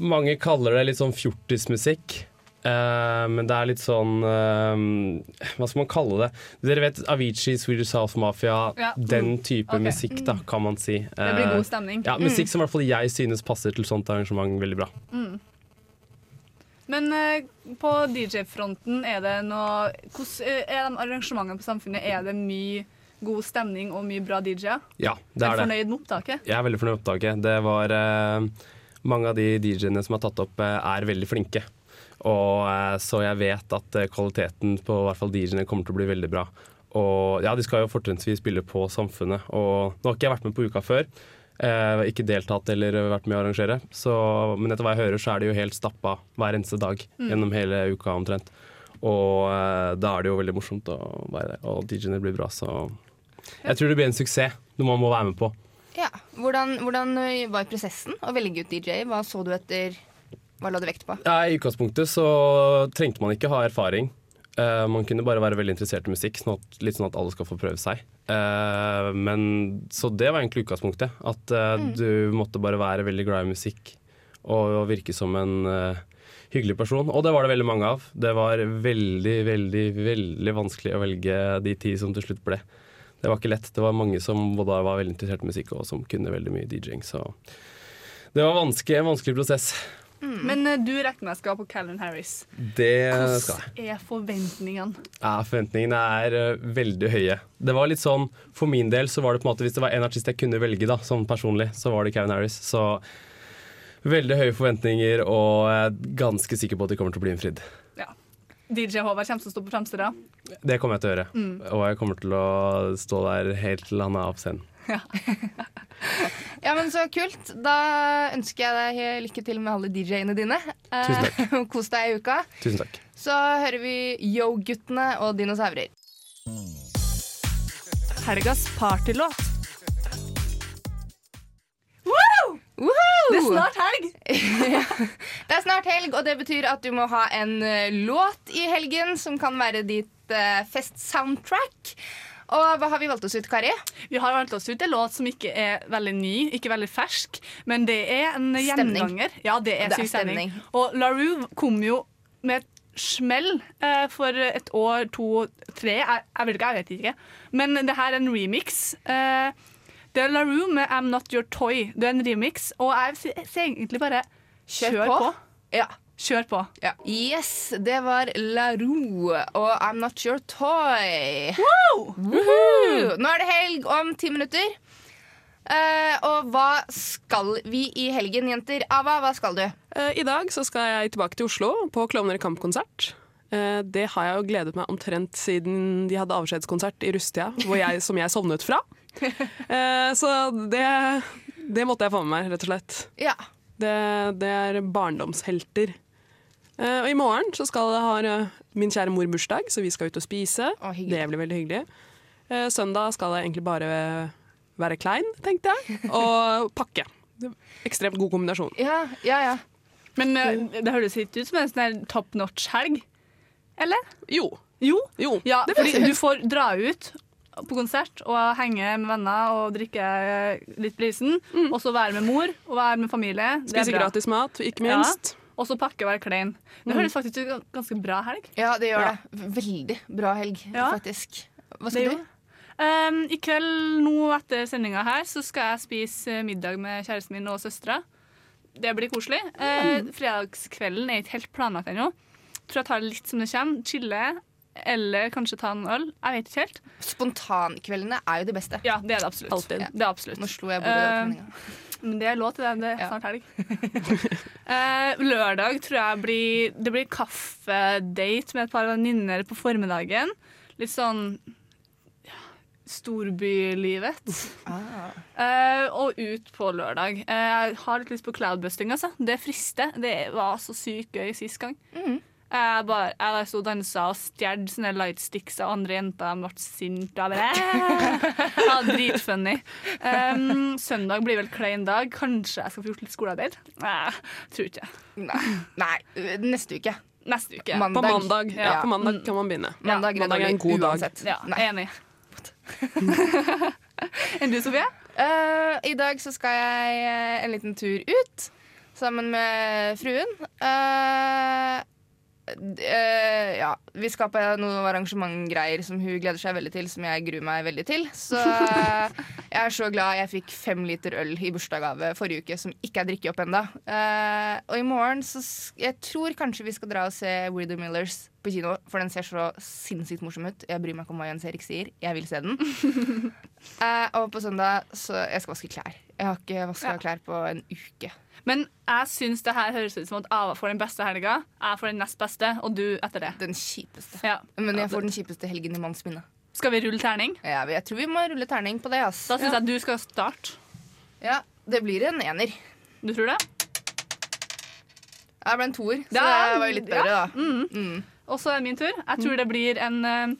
Mange kaller det litt sånn fjortismusikk. Eh, men det er litt sånn uh, Hva skal man kalle det? Dere vet Avicii, Swedish House Mafia. Ja. Den Mm. type okay. musikk, da, kan man si. Det blir Eh, god stemning. Ja, Mm. Musikk som i hvert fall jeg synes passer til sånt arrangement veldig bra. Mm. Men eh, på DJ-fronten, er det noe Hvordan eh, er de arrangementene på Samfunnet? Er det mye god stemning og mye bra DJ-er? Ja, det er du det. fornøyd med opptaket? Jeg er veldig fornøyd med opptaket. Det var eh, Mange av de DJ-ene som har tatt opp, eh, er veldig flinke. Og eh, Så jeg vet at eh, kvaliteten på i hvert fall DJ-ene kommer til å bli veldig bra. Og ja, De skal jo fortrinnsvis spille på Samfunnet. Og Nå har ikke jeg vært med på uka før. Eh, ikke deltatt eller vært med å arrangere. Så, men etter hva jeg hører, så er det jo helt stappa hver eneste dag Mm. gjennom hele uka omtrent. Og eh, da er det jo veldig morsomt å være der. Og DJ-ene blir bra, så jeg tror det blir en suksess. Noe man må være med på. Ja. Hvordan, hvordan var prosessen å velge ut DJ? Hva så du etter Hva la du vekt på? Ja, I utgangspunktet så trengte man ikke ha erfaring. Uh, man kunne bare være veldig interessert i musikk, sånn at, litt sånn at alle skal få prøve seg. Uh, men, så det var egentlig utgangspunktet. At uh, Mm. du måtte bare være veldig glad i musikk og, og virke som en hyggelig person. Og det var det veldig mange av. Det var veldig, veldig, veldig vanskelig å velge de ti som til slutt ble. Det var ikke lett. Det var mange som både var veldig interessert i musikk og som kunne veldig mye DJ-ing. Så det var vanskelig, en vanskelig prosess. Men eh, du regner med skal på Callan Harris. Det skal jeg. Hvordan er forventningene? Ja, Forventningene er uh, veldig høye. Det var litt sånn, For min del så var det på en måte hvis det var en artist jeg kunne velge da, sånn personlig, så var det Callan Harris. Så veldig høye forventninger, og jeg er ganske sikker på at de kommer til å bli innfridd. DJ Håvard kommer til å stå på fremste rad. Det kommer jeg til å gjøre. Mm. Og jeg kommer til å stå der helt til han er av scenen. Ja, men Så kult. Da ønsker jeg deg lykke til med alle DJ-ene dine. Tusen takk. Eh, Kos deg i uka. Tusen takk. Så hører vi Yo-guttene og dinosaurer. Helgas partylåt. Det er snart helg! det er snart helg, og det betyr at du må ha en eh, låt i helgen som kan være ditt uh, fest-soundtrack. Og hva har vi valgt oss ut, Kari? Vi har valgt oss ut en låt som ikke er veldig ny, ikke veldig fersk, men det er en gjennomganger. gjenganger. Ja, det er, Det er stemning. Og LaRue kom jo med et smell eh, for et år, to, tre, jeg, jeg vet ikke, jeg vet ikke. Men det her er en remix. Eh, det er LaRue med I'm Not Your Toy. Det er en remix, og jeg sier egentlig bare Kjør kjør, på. på. Ja. Kjør på. Yes, det var La Roux og I'm Not Your Toy. Woohoo! Nå er det helg om ti minutter. Uh, og hva skal vi i helgen, jenter? Ava, hva skal du? Uh, I dag så skal jeg tilbake til Oslo på Klovner i kamp-konsert. Uh, Det har jeg jo gledet meg omtrent siden de hadde avskjedskonsert i Rustia, hvor jeg, som jeg sovnet fra. Eh, Så det, det måtte jeg få med meg, rett og slett. Ja. Det, det er barndomshelter. Eh, Og i morgen så skal jeg ha eh, min kjære mor bursdag, så vi skal ut og spise. det blir veldig hyggelig. Eh, Søndag skal jeg egentlig bare være klein, tenkte jeg, og pakke. Ekstremt god kombinasjon. Ja, ja, ja. Men det høres ikke ut som en sånn top notch-helg. Eller? Jo. Jo? ja, det fordi du får dra ut på konsert og henge med venner og drikke litt brisen. Og så være med mor og være med familie. Spise gratis mat, ikke minst. Ja. Og så pakke og være klein. Det høres faktisk ut som ganske bra helg. Ja, det gjør Ja. det. Veldig bra helg, Ja. faktisk. Hva skal du? Um, I kveld nå etter sendinga her så skal jeg spise middag med kjæresten min og søstera. Det blir koselig. Uh, fredagskvelden er ikke helt planlagt ennå. Tror jeg tar det litt som det kommer. Chille. Eller kanskje ta en øl. Jeg vet ikke helt. Spontankveldene er jo det beste. Ja, det er det absolutt. Alltid. Det er absolutt. Nå slo jeg bordet åpninga. Men det er lov til det. Det er snart helg. Eh, lørdag tror jeg blir Det blir kaffedate med et par venninner på formiddagen. Litt sånn ja, storbylivet. Ah. Eh, og ut på lørdag. Eh, jeg har litt lyst på cloudbusting, altså. Det frister. Det var så sykt gøy sist gang. Jeg bare, jeg sto og dansa og stjal sånne lightsticks av andre jenter. De ble sinte. Jeg bare, ja, Dritfunny. Um, søndag blir vel klein dag. Kanskje jeg skal få gjort litt skolearbeid? Nei, tror ikke. Nei. Nei, neste uke. Neste uke. På mandag, ja, på mandag kan man begynne. Mandag, mandag er en god dag. uansett. Ja, enig. Enn du, Sofie? Uh, I dag så skal jeg en liten tur ut sammen med fruen. Eh, eh, ja, vi skal på noen arrangementgreier som hun gleder seg veldig til, som jeg gruer meg veldig til. Så uh, jeg er så glad jeg fikk fem liter øl i bursdagsgave forrige uke som ikke er drukket opp ennå. Uh, og i morgen så Jeg tror kanskje vi skal dra og se Weirdo Millers på kino, for den ser så sinnssykt morsom ut. Jeg bryr meg ikke om hva Jens Erik sier. Jeg vil se den. Eh, og på søndag så Jeg skal vaske klær. Jeg har ikke vaska Ja. klær på en uke. Men jeg syns det her høres ut som at Ava får den beste helga, jeg får den nest beste, og du etter det. Den kjipeste. Ja. Men jeg får den kjipeste helgen i manns minne. Skal vi rulle terning? Ja, jeg tror vi må rulle terning på det. Ass. Da syns jeg du skal starte. Ja, det blir en ener. Du tror det? Jeg ble en toer, så det var jo litt bedre, da. Mm. Mm. Og så er det min tur. Jeg tror det blir en eh,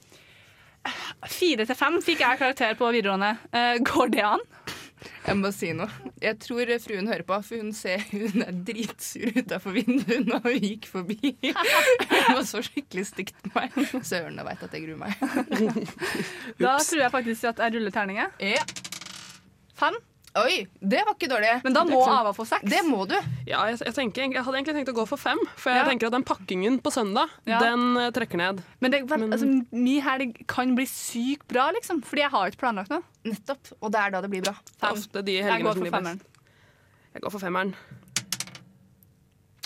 Fire til fem fikk jeg karakter på videregående. Uh, går det an? Jeg må si noe. Jeg tror fruen hører på, for hun ser hun er dritsur utafor vinduet når hun gikk forbi. Hun var så skikkelig stygt på meg. Søren, jeg veit at jeg gruer meg. Da tror jeg faktisk at jeg ruller terninger. Ja. Fem. Oi, det var ikke dårlig. Men da må Ava få seks. Det må du. Ja, jeg, jeg, tenker, jeg hadde egentlig tenkt å gå for fem, for jeg Ja. tenker at den pakkingen på søndag, Ja. den uh, trekker ned. Men, det, men altså, min helg kan bli sykt bra, liksom. Fordi jeg har ikke planlagt noe. Nettopp. Og det er da det blir bra. Det er ofte de helgene går som for blir best. Jeg går for femmeren.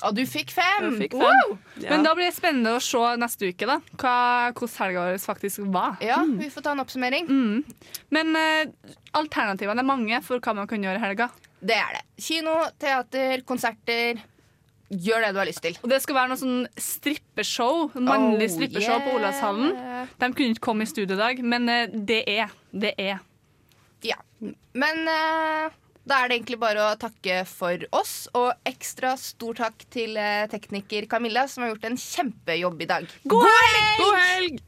Og du fikk fem! Fikk fem. Wow! Ja. Men da blir det spennende å se neste uke da hva, hvordan helga vår faktisk var. Ja, vi får ta en oppsummering. Mm. Men uh, alternativene er mange for hva man kan gjøre i helga. Det er det. Kino, teater, konserter. Gjør det du har lyst til. Og det skal være noe sånn strippeshow. Mannlig Oh, strippeshow på. Olavshallen. De kunne ikke komme i studio i dag, men uh, det er. Det er. Ja. Men eh, da er det egentlig bare å takke for oss, og ekstra stor takk til eh, tekniker Camilla, som har gjort en kjempejobb i dag. God helg! God helg!